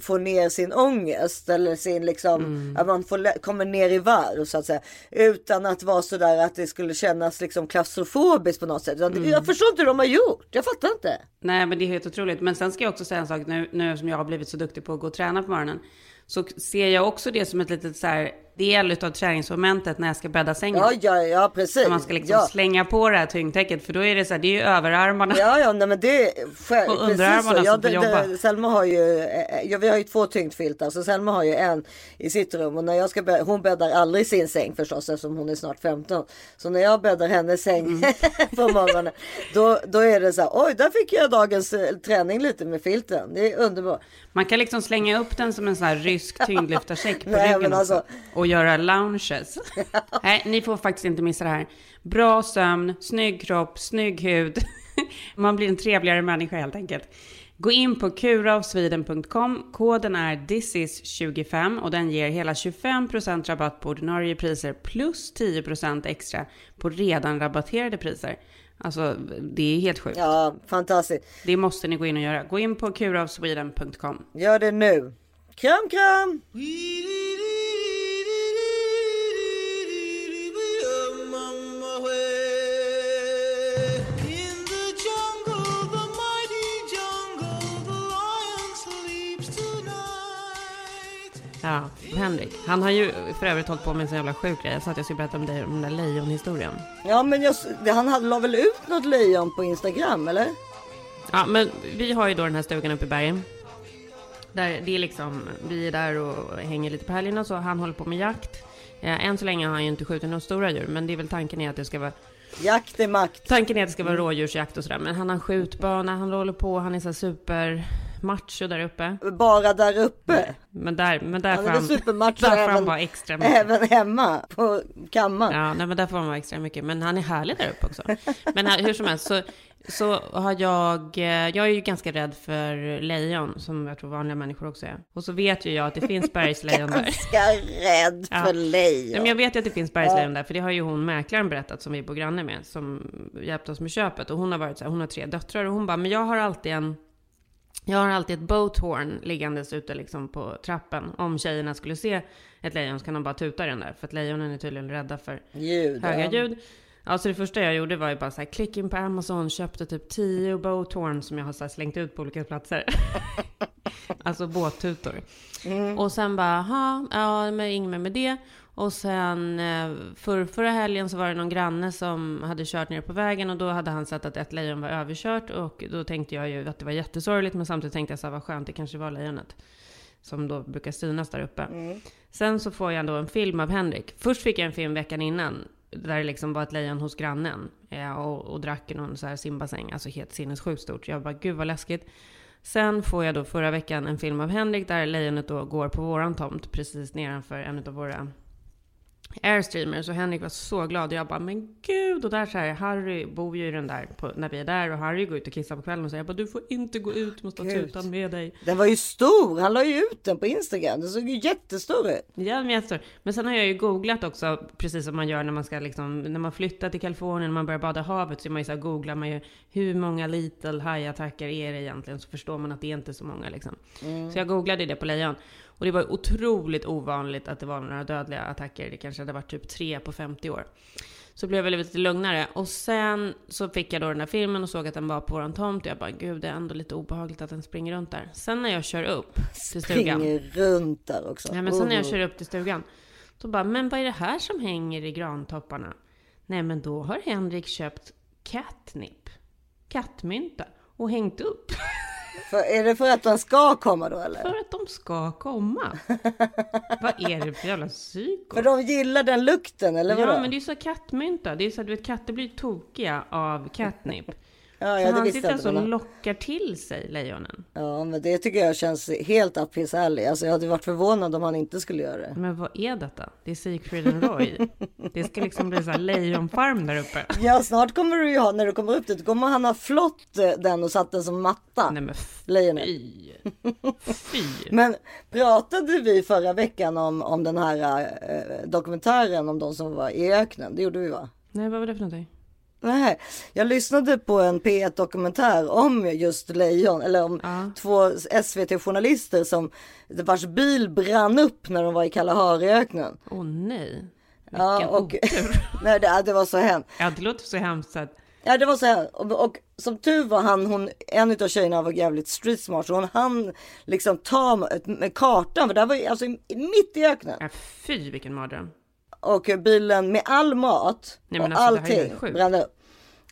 får ner sin ångest. Eller sin liksom, att man får, kommer ner i varv så att säga. Utan att vara sådär att det skulle kännas liksom klaustrofobiskt på något sätt. Det- Jag förstår inte hur de har gjort. Jag fattar inte. Nej, men det är helt otroligt. Men sen ska jag också säga en sak nu, nu som jag har blivit så duktig på att gå och träna på morgonen. Så ser jag också det som ett litet så här del av träningsmomentet när jag ska bädda sängen. Ja, ja, ja precis. När man ska liksom ja. slänga på det här tyngdtäcket. För då är det så här, det är ju överarmarna. Ja, ja, nej, men det är själv, Och underarmarna som får jobba. Selma har ju, eh, ja, vi har ju två tyngdfiltar så Selma har ju en i sitt rum och när jag ska bädda, hon bäddar aldrig sin säng förstås eftersom hon är snart 15. Så när jag bäddar hennes säng Mm. på morgonen då, då är det så här, oj där fick jag dagens eh, träning lite med filten. Det är underbart. Man kan liksom slänga upp den som en sån här rysk tyngdlyftarsäck på Nej, ryggen alltså- Och göra lounges. Nej, ni får faktiskt inte missa det här. Bra sömn, snygg kropp, snygg hud. Man blir en trevligare människa helt enkelt. Gå in på kuraofsweden.com. Koden är thisis25 och den ger hela 25% rabatt på ordinarie priser plus 10% extra på redan rabatterade priser. Alltså, det är helt sjukt. Ja, fantastiskt. Det måste ni gå in och göra. Gå in på kuraofsweden.com. Gör det nu. Kram, kram! Ja, Henrik. Han har ju för övrigt hållit på med en så jävla sjuk grej. Jag sa att jag skulle berätta om dig om den där lejonhistorien. Ja, men jag, han hade- la väl ut något lejon på Instagram eller? Ja, men vi har ju då den här stugan uppe i bergen. Där det är liksom, vi är där och hänger lite på helgerna så. Han håller på med jakt. Eh, än så länge har han ju inte skjutit några stora djur, men det är väl tanken är att det ska vara Jakt är makt. Tanken är att det ska vara rådjursjakt och sådär, men han har skjutbana, han håller på, han är så super macho där uppe. Bara där uppe. Men där, men där han, supermacho där får även, vara extra mycket. även hemma på kammaren. Ja, nej, men där får han vara extra mycket. Men han är härlig där uppe också. Men här, hur som helst så, så har jag, eh, jag är ju ganska rädd för lejon, som jag tror vanliga människor också är. Och så vet ju jag att det finns bergslejon där. Ganska rädd för lejon. Nej, men jag vet ju att det finns bergslejon där, för det har ju hon mäklaren berättat som vi bor granne med, som hjälpte oss med köpet. Och hon har varit så här, hon har tre döttrar och hon bara, men jag har alltid en jag har alltid ett boat horn liggandes ute liksom på trappen. Om tjejerna skulle se ett lejon så kan de bara tuta den där. För att lejonen är tydligen rädda för Ljud, höga ja. ljud. Alltså det första jag gjorde var ju bara så här, klick in på Amazon, köpte typ 10 boat horn som jag har så slängt ut på olika platser. alltså båttutor. Och sen bara, ha, ja men inget med det. Och sen eh, för, förra helgen så var det någon granne som hade kört ner på vägen och då hade han sett att ett lejon var överkört och då tänkte jag ju att det var jättesorgligt men samtidigt tänkte jag så här, vad skönt, det kanske var lejonet. Som då brukar synas där uppe. Sen så får jag då en film av Henrik. Först fick jag en film veckan innan. Där det liksom var ett lejon hos grannen. eh, Och, och drack i någon så här simbassäng. Alltså helt sinnessjukt stort. Jag bara, gud vad läskigt. Sen får jag då förra veckan en film av Henrik där lejonet då går på våran tomt precis nedanför en av våra Airstreamer, så Henrik var så glad och jag bara, men gud, och där så här, Harry bor ju i den där på, när vi är där och Harry går ut och kissar på kvällen och säger jag bara, du får inte gå ut, måste ha tutan med dig. Den var ju stor, han la ju ut den på Instagram, den såg ju jättestor ut. Ja, men, jättestor. men sen har jag ju googlat också, precis som man gör när man ska liksom, när man flyttar till Kalifornien, när man börjar bada havet, så är man ju så här, googlar man ju hur många little hajattacker är det egentligen, så förstår man att det är inte så många liksom. Mm. Så jag googlade det på lejon. Och det var otroligt ovanligt att det var några dödliga attacker. Det kanske hade varit typ tre på 50 år. Så blev jag lite lugnare. Och sen så fick jag då den här filmen och såg att den var på våran tomt. Och jag bara, gud det är ändå lite obehagligt att den springer runt där. Sen när jag kör upp till stugan. Springer runt där också. Ja, men sen när jag Oh. kör upp till stugan. Då bara, men vad är det här som hänger i grantopparna? Nej, men då har Henrik köpt catnip. Kattmynta. Och hängt upp. För, är det för att den ska komma då eller? För att de ska komma. vad är det för jävla psyko? För de gillar den lukten eller vadå? Ja, men det är så kattmynta. Det är så att du vet, katter blir tokiga av catnip. Ja, så ja, det han sitter alltså och lockar till sig lejonen. Ja, men det tycker jag känns helt up his alley. Alltså jag hade varit förvånad om han inte skulle göra det. Men vad är detta? Det är Siegfried and Roy. Det ska liksom bli så här lejonfarm där uppe. Ja, snart kommer du ju ha, när du kommer upp dit, kommer han ha flott eh, den och satt den som matta. Nej men Lejonet. fy. Fy. Men pratade vi förra veckan om, om den här eh, dokumentären om de som var i öknen? Det gjorde vi va? Nej, vad var det för någonting? Nej, jag lyssnade på en P1 dokumentär om just lejon, eller om två SVT-journalister som vars bil brann upp när de var i Kalahariöknen. Åh nej. Ja, och, nej, det, det var så hemskt. Ja, det låter så hemskt att... Ja, det var så här. Och, och som tur var han, hon, en av tjejerna var jävligt street smart, så hon hann liksom ta med, med kartan, för det här var ju alltså i- mitt i öknen. Ja, fy vilken mardröm. Och bilen med all mat Nej, och alltså, allting brann upp.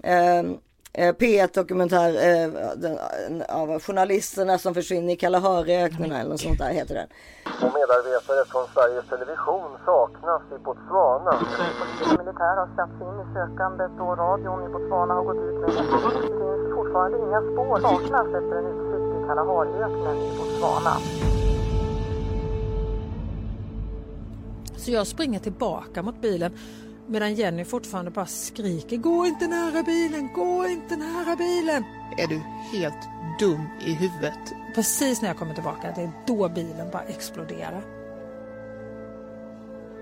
Ehm, eh, P1 dokumentär eh, den, en av journalisterna som försvinner i Kalahariöknen eller något sånt där heter den. Och medarbetare från Sveriges Television saknas i Botswana. Militär har satts in i sökandet och radion i Botswana har gått ut med det. Det finns fortfarande inga spår saknas efter en utflykt i Kalahariöknen i Botswana. Så jag springer tillbaka mot bilen medan Jenny fortfarande bara skriker Gå inte nära bilen, gå inte nära bilen. Är du helt dum i huvudet? Precis när jag kommer tillbaka, det är då bilen bara exploderar.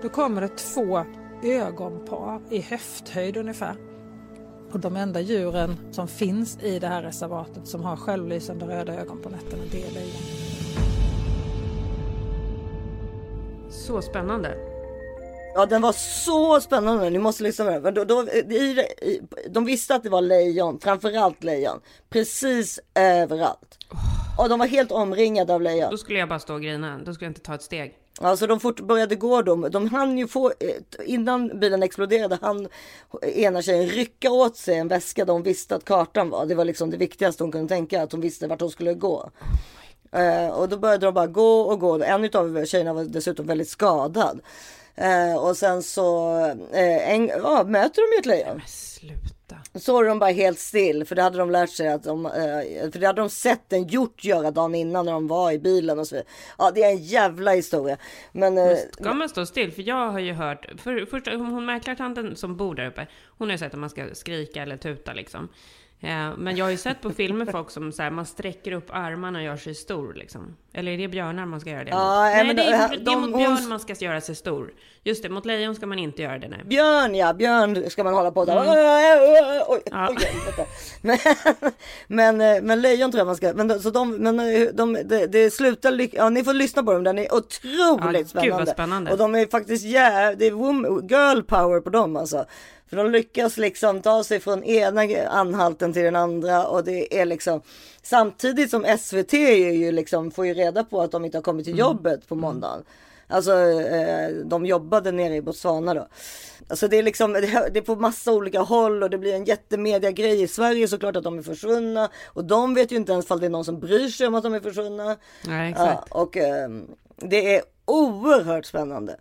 Då kommer det två ögonpar i höfthöjd ungefär. Och de enda djuren som finns i det här reservatet som har självlysande röda ögon på nätterna, det är lejon. Så spännande. Ja, den var så spännande. Ni måste lyssna på den. Men Då, då, i, i, de visste att det var lejon, framförallt lejon, precis överallt. Och de var helt omringade av lejon. Då skulle jag bara stå och grina. Då skulle jag inte ta ett steg. Alltså de fort började gå de, de hann ju få, eh, innan bilen exploderade, han ena tjejen rycka åt sig en väska där hon visste att kartan var. Det var liksom det viktigaste hon kunde tänka, att hon visste vart hon skulle gå. Eh, och då började de bara gå och gå. En av tjejerna var dessutom väldigt skadad. Eh, och sen så eh, en, ja, möter de ju ett lejon. Sluta. Så är de bara helt still, för det hade de lärt sig att de, eh, för det hade de sett en hjort göra dagen innan när de var i bilen och så vidare. Ja, det är en jävla historia. Men, eh, Ska man stå still? För jag har ju hört, för första, hon mäklartanten som bor där uppe, hon har ju sett att man ska skrika eller tuta liksom. Eh, Men jag har ju sett på filmer folk som så här, man sträcker upp armarna och gör sig stor liksom. Eller är det björnar man ska göra det Ja, mot? nej, Nej, men det är, det- det är de- mot hon- björn man ska göra sig stor. Just det, mot lejon ska man inte göra det nej. Björn ja, björn ska man hålla på där. Mm. Oj, oj, helvete. men, men, eh, men lejon tror jag man ska, men, de- så de, men eh, de, det, det slutar, ja ni får lyssna på dem, den är otroligt Ja, spännande. spännande. Och de är faktiskt, yeah, det är wom- girl power på dem alltså. För de lyckas liksom ta sig från ena anhalten till den andra och det är liksom samtidigt som SVT är ju liksom får ju reda på att de inte har kommit till jobbet på måndagen. Alltså eh, de jobbade nere i Botswana då. Alltså det är liksom, det det är på massa olika håll och det blir en jättemedia grej i Sverige såklart att de är försvunna. Och de vet ju inte ens om det är någon som bryr sig om att de är försvunna. Nej, exakt. Ja, och eh, det är oerhört spännande.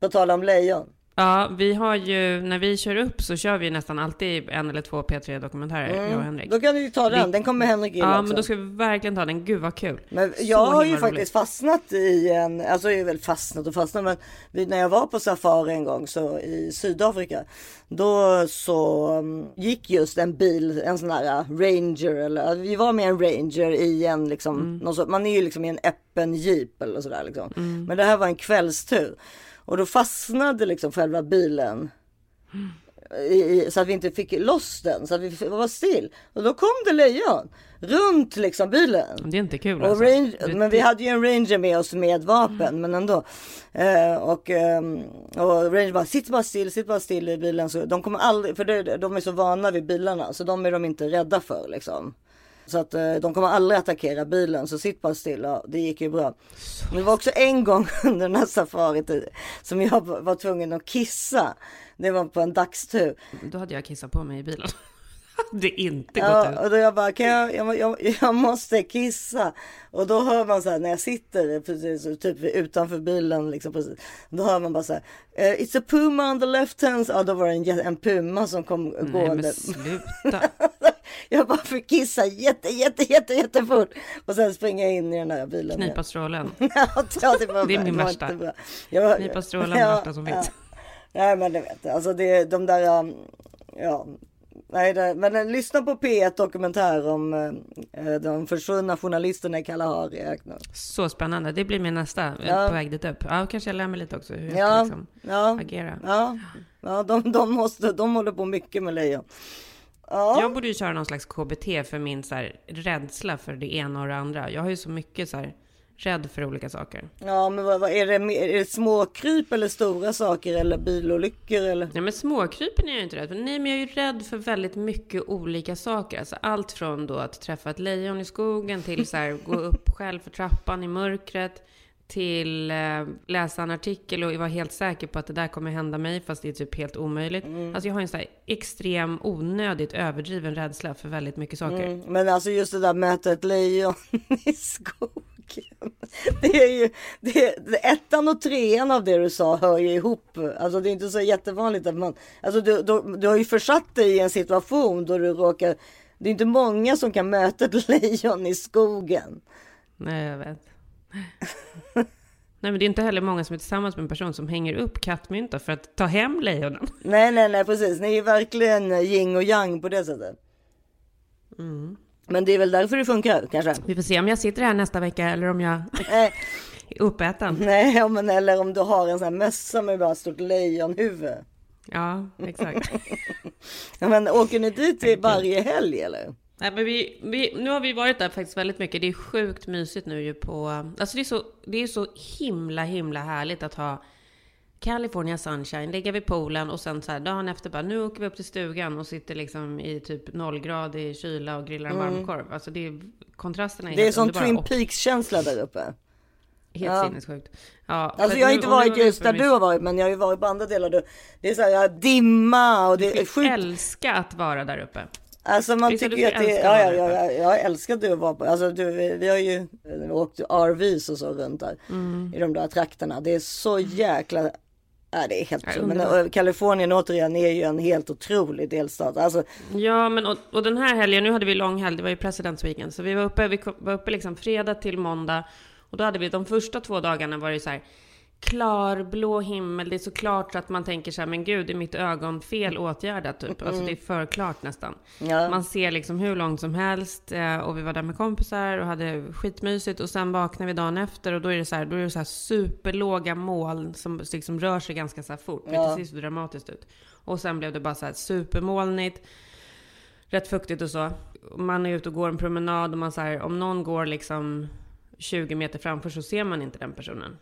På tal om lejon. Ja, vi har ju, när vi kör upp så kör vi nästan alltid en eller två P3 dokumentärer, Mm. jag och Henrik. Då kan du ju ta den, den kommer Henrik gilla Ja, också. men då ska vi verkligen ta den. Gud vad kul. Men Så jag har ju roligt. faktiskt fastnat i en, alltså jag är väl fastnat och fastnat men när jag var på safari en gång så i Sydafrika då så um, gick just en bil, en sån här uh, Ranger eller vi var med en Ranger i en liksom, Mm. så, man är ju liksom i en öppen jeep eller sådär liksom. Men det här var en kvällstur och då fastnade liksom själva bilen i, så att vi inte fick loss den så att vi var still. Och då kom det lejon runt liksom bilen. Det är inte kul Och alltså. range, Det- men vi hade ju en ranger med oss med vapen, men ändå. Eh, och, ehm, och ranger bara, sitt bara still, sitt bara still i bilen. Så de kommer aldrig, för det, de är så vana vid bilarna, så de är de inte rädda för liksom. Så att eh, de kommer aldrig attackera bilen, så sitt bara still. Ja, det gick ju bra. Men det var också en gång under den här safarit eh, som jag var tvungen att kissa. Det var på en dagstur. Då hade jag kissat på mig i bilen. det är inte gått Ja, ut. och då jag bara, kan jag, jag, jag, jag måste kissa. Och då hör man så här när jag sitter precis typ utanför bilen liksom precis. Då hör man bara så här, eh, it's a puma on the left hand. Ja, då var det en, en puma som kom Nej gående. men sluta. jag bara fick kissa jätte, jätte, jätte, jättefort. Och sen springa in i den där bilen. Knipa strålen. ja, det, var, Det är min var värsta. Jag- Knipa strålen är det värsta som finns. Nej men det vet. Alltså det, de där, um, ja. Nej, det, men eh, lyssna på P1 dokumentär om eh, de försvunna journalisterna i Kalahari. Så spännande. Det blir min nästa, Ja. på väg dit upp. Ja, kanske jag lär mig lite också hur jag ska Ja, liksom ja, agera. ja, ja de, de, måste, de håller på mycket med lejon. Ja. Jag borde ju köra någon slags KBT för min så här, rädsla för det ena och det andra. Jag har ju så mycket så här, rädd för olika saker. Ja, men vad, vad är, det, är det småkryp eller stora saker eller bilolyckor eller? Ja men småkrypen är jag ju inte rädd för. Nej men jag är ju rädd för väldigt mycket olika saker. Alltså allt från då att träffa ett lejon i skogen till så här, gå upp själv för trappan i mörkret. Till eh, läsa en artikel och vara helt säker på att det där kommer hända mig fast det är typ helt omöjligt. Alltså jag har en så här extrem onödigt överdriven rädsla för väldigt mycket saker. Mm, men alltså just det där möta ett lejon i skogen. Det är ju, det, det, ettan och trean av det du sa hör ju ihop. Alltså det är inte så jättevanligt att man, alltså du, du, du har ju försatt dig i en situation då du råkar, det är inte många som kan möta ett lejon i skogen. Nej jag vet. Nej men det är inte heller många som är tillsammans med en person som hänger upp kattmynta för att ta hem lejonen. Nej, nej, nej, precis. Ni är verkligen yin och yang på det sättet. Mm. Men det är väl därför det funkar kanske. Vi får se om jag sitter här nästa vecka eller om jag är uppäten. nej, men eller om du har en sån här mössa med bara ett stort lejonhuvud. Ja, exakt. Men åker ni dit varje helg eller? Nej, men vi, vi, nu har vi varit där faktiskt väldigt mycket. Det är sjukt mysigt nu ju på... Alltså det är så, det är så himla, himla härligt att ha California sunshine, ligga vid poolen och sen så här dagen efter bara nu åker vi upp till stugan och sitter liksom i typ nollgradig kyla och grillar en Mm. varmkorv. Alltså det är kontrasterna är Det är som Twin och Peaks-känsla där uppe. Helt Ja. sinnessjukt. Ja, Alltså jag har nu- inte varit just där du har varit, men jag har ju varit på andra delar. Du- Det är så här, dimma och det är Jag sjukt. älskar att vara där uppe. Alltså man tycker ju att det, älskar ja, ja, ja, ja, jag älskade att vara på, alltså du, vi har ju eh, åkt RVs och så runt där Mm. i de där trakterna. Det är så jäkla, ja det är helt otroligt. Men eh, Kalifornien återigen är ju en helt otrolig delstat. Alltså, Ja, men och, och den här helgen, nu hade vi lång helg, det var ju Presidents Weekend, så vi var uppe, vi kom- var uppe liksom fredag till måndag, och då hade vi de första två dagarna var det så här klarblå himmel, det är så klart så att man tänker så här, men gud, är mitt ögon fel åtgärdat typ? Alltså det är för klart nästan. Ja. Man ser liksom hur långt som helst, eh, och vi var där med kompisar och hade skitmysigt, och sen vaknar vi dagen efter, och då är det så här, då är det så här superlåga moln som liksom rör sig ganska så här fort. Ja. Det ser så dramatiskt ut. Och sen blev det bara så här supermolnigt rätt fuktigt och så. Man är ute och går en promenad och man så här, om någon går liksom 20 meter framför så ser man inte den personen.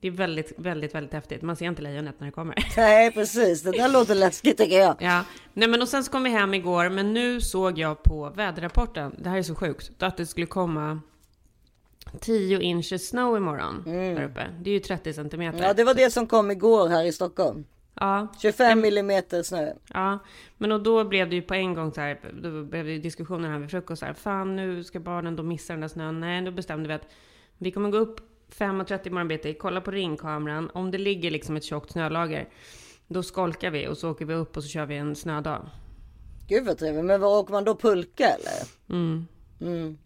Det är väldigt, väldigt, väldigt häftigt. Man ser inte lejonet när det kommer. nej precis, det där låter läskigt tycker jag. Ja, nej men och sen så kom vi hem igår, men nu såg jag på väderrapporten, det här är så sjukt, att det skulle komma 10 inches snow imorgon där uppe. Det är ju 30 centimeter. Mm. Ja det var det som kom igår här i Stockholm. Ja. 25 millimeter snö. Ja, men och då blev det ju på en gång så här, då blev det diskussioner här vid frukost så här, fan nu ska barnen då missa den där snön. Nej, då bestämde vi att vi kommer gå upp 5.30 i morgon bitti, kolla på ringkameran, om det ligger liksom ett tjockt snölager, Då skolkar vi och så åker vi upp och så kör vi en snödag. Gud vad trevligt. Men vad åker man då pulka eller? Mm. Mm.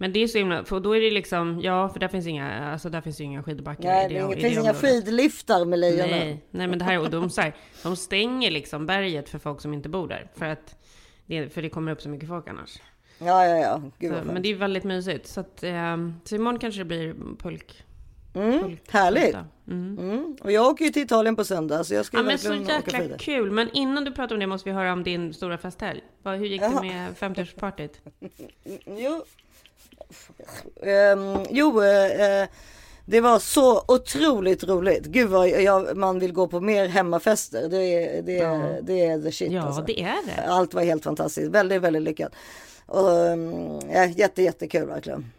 Men det är så himla, för då är det liksom, ja för där finns inga, alltså där finns ju inga skidbackar. Nej, det, det, det finns inga skidliftar med lejonen. Nej, nej men det här, och de, så här, de stänger liksom berget för folk som inte bor där. För att det, för det kommer upp så mycket folk annars. Ja, ja, ja. Gud Så, men det är väldigt mysigt. Så, att, eh, så imorgon kanske det blir pulk. Mm, pulk härligt. Mm. Mm. Och jag åker ju till Italien på söndag så jag ska Ja men så jäkla kul. Men innan du pratar om det måste vi höra om din stora festhelg. Hur gick Jaha. det med 50-årspartyt? Jo, Ehm, jo eh, det var så otroligt roligt. Gud vad jag, man vill gå på mer hemmafester. Det är, det är, Ja. det är the shit Ja, alltså. det är det. Allt var helt fantastiskt. Väldigt, väldigt lyckat. Och, um, ja, jätte, jättekul verkligen.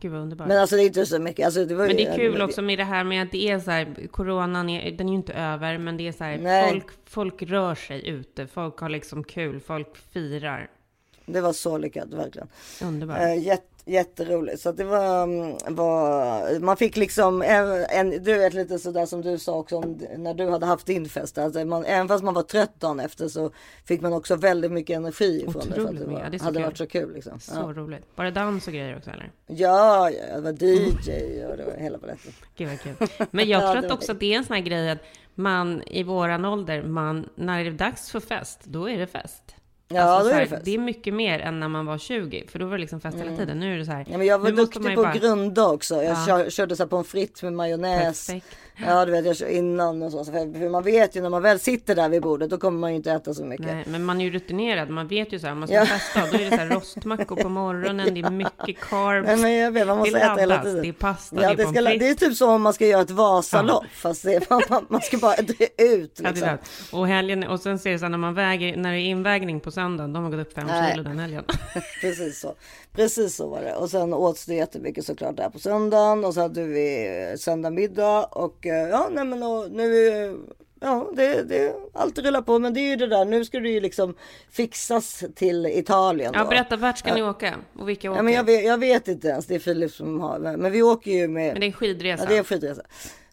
Gud vad underbart. Men alltså det är inte så mycket. Alltså, det var, Men det är kul också med det här med att det är så här, coronan är, den är ju inte över, men det är så här, folk, folk rör sig ute, folk har liksom kul, folk firar. Det var så lyckat verkligen. Underbart. Eh, jätte, jätteroligt. Så det var, mm, var, man fick liksom, en, en, du vet lite sådär som du sa också om, när du hade haft din fest. Alltså man, även fast man var trött dagen efter så fick man också väldigt mycket energi ifrån det. För att Otroligt det var, Ja, det hade kul. varit så kul liksom. Så Ja. roligt. Var det dans och grejer också eller? ja, ja, det var DJ och det var hela paletten. Gud vad kul. Men jag Ja, tror det att också att det är en sån här grej att man i våran ålder, man, när det är dags för fest, då är det fest. Ja, Alltså så är här, det. Det är mycket mer än när man var 20, för då var det liksom fest hela Mm. tiden. Nu är det så här. Ja, men jag var duktig på bara- grunda också. Jag Ja. kör, körde så här pommes frites med majonnäs. Perfekt. Ja, du vet, jag kör innan och så. För, man vet ju när man väl sitter där vid bordet, då kommer man ju inte äta så mycket. Nej, men man är ju rutinerad. Man vet ju så här, om man ska Ja. festa, då är det så här rostmackor på morgonen, det är mycket carbs. Nej, men jag vet, man måste det äta hela tiden. det är pasta, Ja, det är det, pommes ska, det är typ som om man ska göra ett Vasalopp, fast det man, man, man ska bara dra ut Ja, liksom. det. och helgen, och sen ser det så här, när man väger, när det är invägning på söndagen, de har gått upp fem Nej. kilo den helgen. Precis så. Precis så var det. Och sen åts det jättemycket såklart där på söndagen. Och så hade vi söndag middag. Och ja, nej men och, nu... eh, Ja, det, det, allt rullar på. Men det är ju det där, nu ska det ju liksom fixas till Italien. Ja, då. berätta, vart ska Ja. ni åka? Och vilka åker? Ja, men jag, vet, jag vet inte ens, det är Filip som har. Men vi åker ju med... Men det är en skidresa. Ja, det är en skidresa.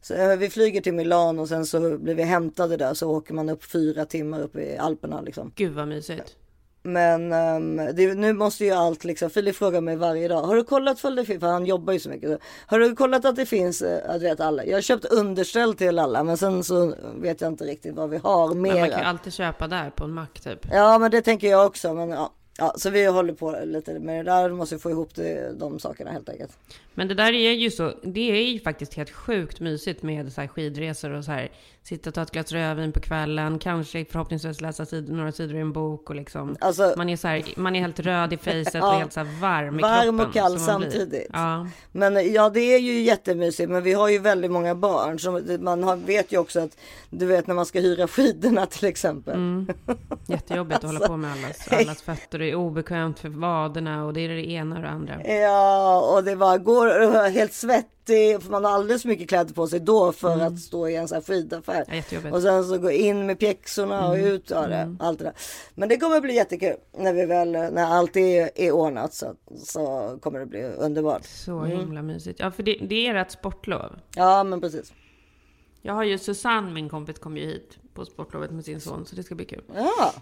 Så, eh, vi flyger till Milano och sen så blir vi hämtade där så åker man upp fyra timmar upp i Alperna liksom. Gud vad mysigt. Men ehm, det, nu måste ju allt liksom, Filip frågar mig varje dag, har du kollat för det finns, för han jobbar ju så mycket. Har du kollat att det finns, du vet alla, jag har köpt underställ till alla men sen så vet jag inte riktigt vad vi har Men man kan alltid köpa där på en mack typ. Ja men det tänker jag också men ja. Ja, så vi håller på lite med det där, måste få ihop det, de sakerna helt enkelt. Men det där är ju så, det är ju faktiskt helt sjukt mysigt med så här skidresor och så här sitta och ta ett glas rödvin på kvällen, kanske förhoppningsvis läsa sid, några sidor i en bok och liksom Alltså- man är så här, man är helt röd i facet Ja. och helt så här varm i Varm kroppen. och kall samtidigt. Ja. Men ja, det är ju jättemysigt. Men vi har ju väldigt många barn. Så man har, vet ju också att du vet när man ska hyra skidorna till exempel. Mm. Jättejobbigt att hålla Alltså, på med allas, allas fötter. Det är obekvämt för vaderna och det är det ena och det andra. Ja, och det var går helt svettig. För man har alldeles för mycket kläder på sig då för Mm. att stå i en sån här. Ja, jättejobbigt. Och sen så gå in med pjäxorna och Mm. ut. Ja, det, allt det där. Men det kommer bli jättekul. När vi väl, när allt är, är ordnat så, så kommer det bli underbart. Så Mm. himla mysigt. Ja, för det, det är ert sportlov. Ja, men precis. Jag har ju Susanne, min kompis, kom ju hit på sportlovet med sin son, så det ska bli kul. Ja,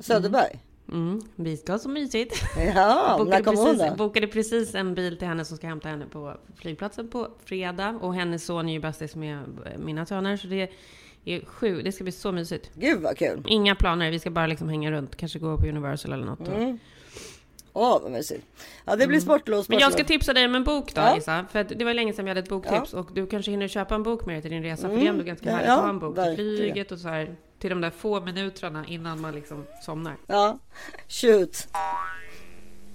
Söderberg. Mm, vi ska ha så mysigt. Ja, bokade, precis, då? bokade precis en bil till henne som ska hämta henne på flygplatsen på fredag. Och hennes son är ju bästis med mina söner, så det är sju. Det ska bli så mysigt. Gud vad kul. Inga planer, vi ska bara liksom hänga runt. Kanske gå på Universal eller något. Mm. Åh, vad mysigt. Ja, det blir sportlov, sportlov. Men jag ska tipsa dig om en bok då, Ja. Lisa. För det var länge sedan vi hade ett boktips. Och du kanske hinner köpa en bok med dig till din resa. För Mm. det är ändå ganska Ja, härligt ja, att ha en bok till flyget och så här. Till de där få minuterna innan man liksom somnar. Ja, shoot.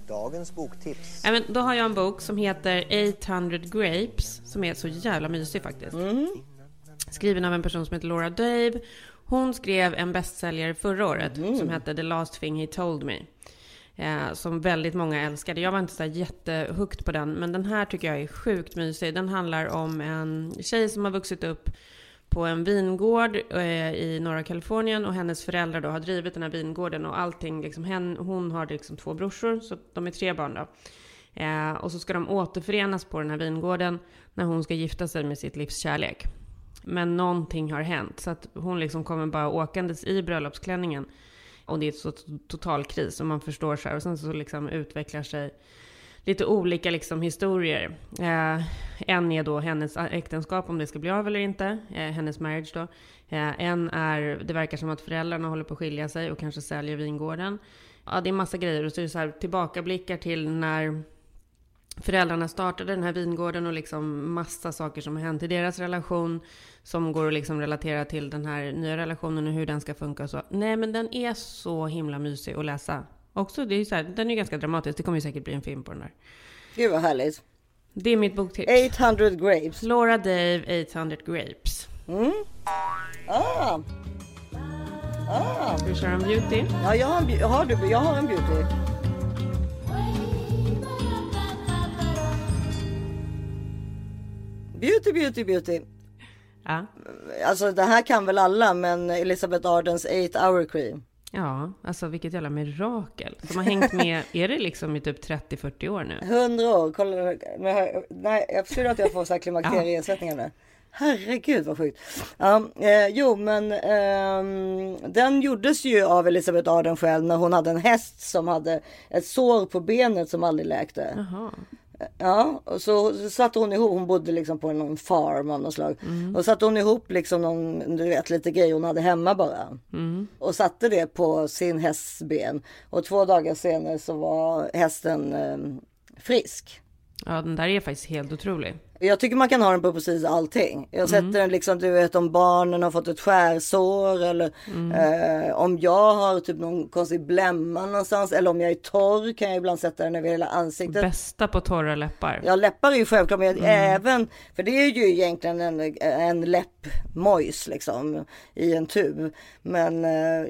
Dagens boktips. Ja, men då har jag en bok som heter 800 Grapes. Som är så jävla mysig faktiskt. Mm. Skriven av en person som heter Laura Dave. Hon skrev en bästsäljare förra året Mm. som hette The Last Thing He Told Me. Eh, som väldigt många älskade. Jag var inte så här jättehooked på den, men den här tycker jag är sjukt mysig. Den handlar om en tjej som har vuxit upp på en vingård eh, i norra Kalifornien och hennes föräldrar då har drivit den här vingården och allting, liksom, hen, hon har liksom två brorsor, så de är tre barn då. Eh, och så ska de återförenas på den här vingården när hon ska gifta sig med sitt livs kärlek. Men någonting har hänt. Så att hon liksom kommer bara åkandes i bröllopsklänningen. Och det är så total kris och man förstår så här. Och sen så liksom utvecklar sig lite olika liksom historier. Eh, en är då hennes äktenskap, om det ska bli av eller inte. Eh, hennes marriage då. Eh, en är, det verkar som att föräldrarna håller på att skilja sig och kanske säljer vingården. Ja, det är massa grejer. Och så är det så här tillbakablickar till när föräldrarna startade den här vingården och liksom massa saker som har hänt i deras relation som går att liksom relatera till den här nya relationen och hur den ska funka och så. Nej, men den är så himla mysig att läsa. Också, det är så här, den är ganska dramatisk. Det kommer ju säkert bli en film på den där. Gud vad härligt. Det är mitt boktips. 800 Grapes. Laura Dave, 800 Grapes. Mm. Ah. Ah. Ska du köra en beauty? Ja, jag har en, har du, jag har en beauty. Beauty, beauty, beauty. Ja. Alltså det här kan väl alla, men Elizabeth Ardens 8 hour cream. Ja, alltså vilket jävla mirakel. De har hängt med, är det liksom i typ 30-40 år nu? 100 år, kolla. Men, nej, jag förstår att jag får så här klimakterieersättningar nu. Herregud vad sjukt. Ja, eh, jo, men ehm, den gjordes ju av Elizabeth Arden själv när hon hade en häst som hade ett sår på benet som aldrig läkte. Jaha. Ja, och så satte hon ihop, hon bodde liksom på någon farm av något slag. Och satte hon ihop liksom någon, du vet lite grejer hon hade hemma bara. Mm. Och satte det på sin hästs ben. Och två dagar senare så var hästen ehm, frisk. Ja, den där är faktiskt helt otrolig. Jag tycker man kan ha den på precis allting. Jag sätter Mm. den liksom, du vet om barnen har fått ett skärsår eller Mm. eh, om jag har typ någon konstig blemma någonstans eller om jag är torr kan jag ibland sätta den över hela ansiktet. Bästa på torra läppar. Ja läppar är ju självklart men Mm. även, för det är ju egentligen en, en läppmojs liksom i en tub. Men eh,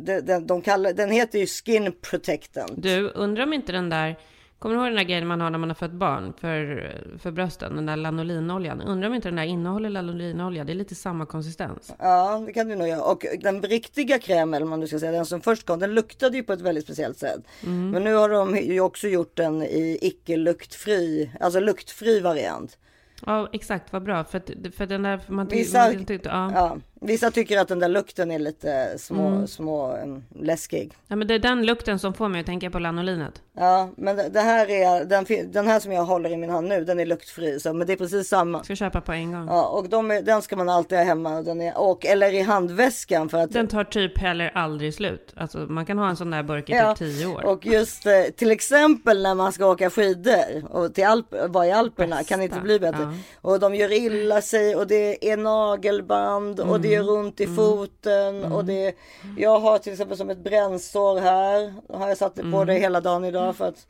de, de, de kallar, den heter ju skin protectant. Du, undrar om inte den där, kommer du ihåg den där grejen man har när man har fött barn för, för brösten? Den där lanolinoljan. Undrar om inte den där innehåller lanolinolja? Det är lite samma konsistens. Ja, det kan du nog göra. Och den riktiga krämen, eller vad man nu ska säga, den som först kom, den luktade ju på ett väldigt speciellt sätt. Mm. Men nu har de ju också gjort den i icke luktfri, alltså luktfri variant. Ja, exakt, vad bra. För, för den där, man Vissa, man tyckte, ja. ja, vissa tycker att den där lukten är lite små, Mm. små um, läskig. ja, men det är den lukten som får mig att tänka på lanolinet. Ja, men det, det här är, den, den här som jag håller i min hand nu, den är luktfri. Så, men det är precis samma. Ska köpa på en gång. Ja, och de den ska man alltid ha hemma. Och den är, och, eller i handväskan för att Den tar typ heller aldrig slut. Alltså man kan ha en sån där burk i Ja, typ tio år. Och just eh, till exempel när man ska åka skidor och till Alp, vara i Alperna kan inte bli bättre. ja. Och de gör illa sig och det är nagelband och det gör Mm. ont i foten och det Jag har till exempel som ett brännsår här. Har jag satt på Mm. det hela dagen idag för att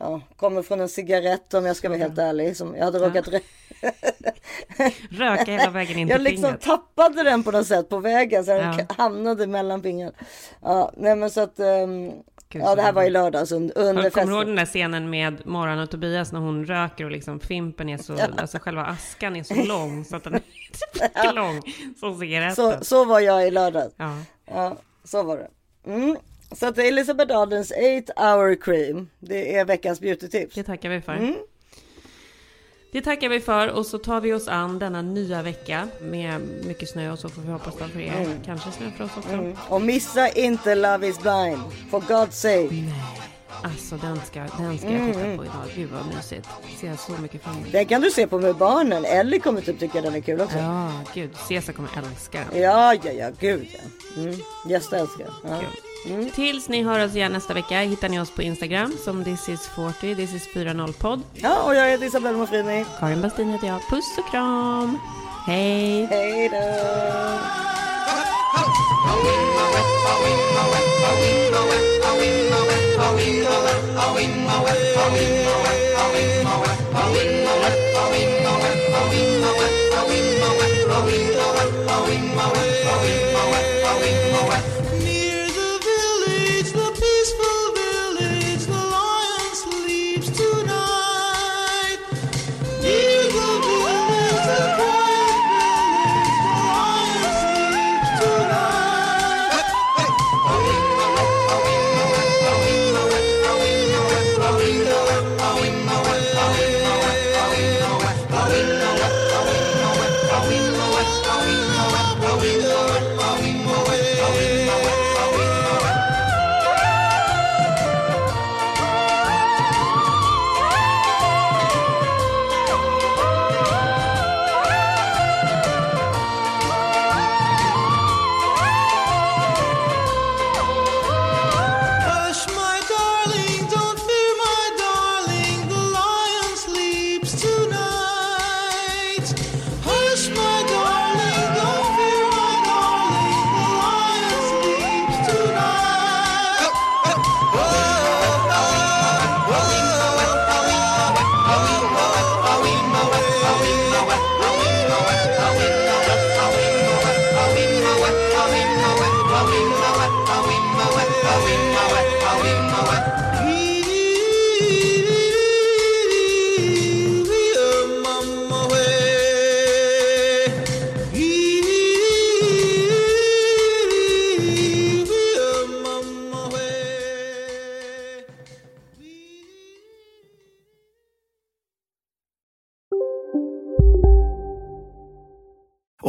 Ja, kommer från en cigarett om jag ska vara helt ärlig. Som jag hade råkat rö- Röka hela vägen in Jag till liksom fingret. tappade den på något sätt på vägen så den Ja. hamnade mellan fingrarna. Ja, nej men så att ehm, Gud, Ja det här var i lördags un- under Kommer du festen. ihåg den där scenen med Morran och Tobias när hon röker och liksom fimpen är så, Ja. alltså själva askan är så lång så att den är lika lång som cigaretten. Så, så var jag i lördags. Ja. Ja, så var det. Mm. Så att Elizabeth Ardens 8 hour cream. Det är veckans beautytips. Det tackar vi för. Mm. Det tackar vi för och så tar vi oss an denna nya vecka med mycket snö och så får vi hoppas det för er. Mm. Kanske snö för oss också. Mm. Och missa inte Love is blind. For God's sake. Alltså den ska, den ska jag Mm, titta mm. på idag. Gud vad mysigt. Ser jag så mycket fram emot. Den kan du se på med barnen. Ellie kommer typ tycka den är kul också. Ja, gud. Cesar kommer älska den. Ja, ja, ja, gud ja. Mm. Gösta älskar. Ja. Mm. Tills ni hör oss igen nästa vecka hittar ni oss på Instagram som this is 40, this is 40 podd. Ja, och jag heter Isabella Mofrini. Karin Bastin heter jag. Puss och kram. Hej. Hej då.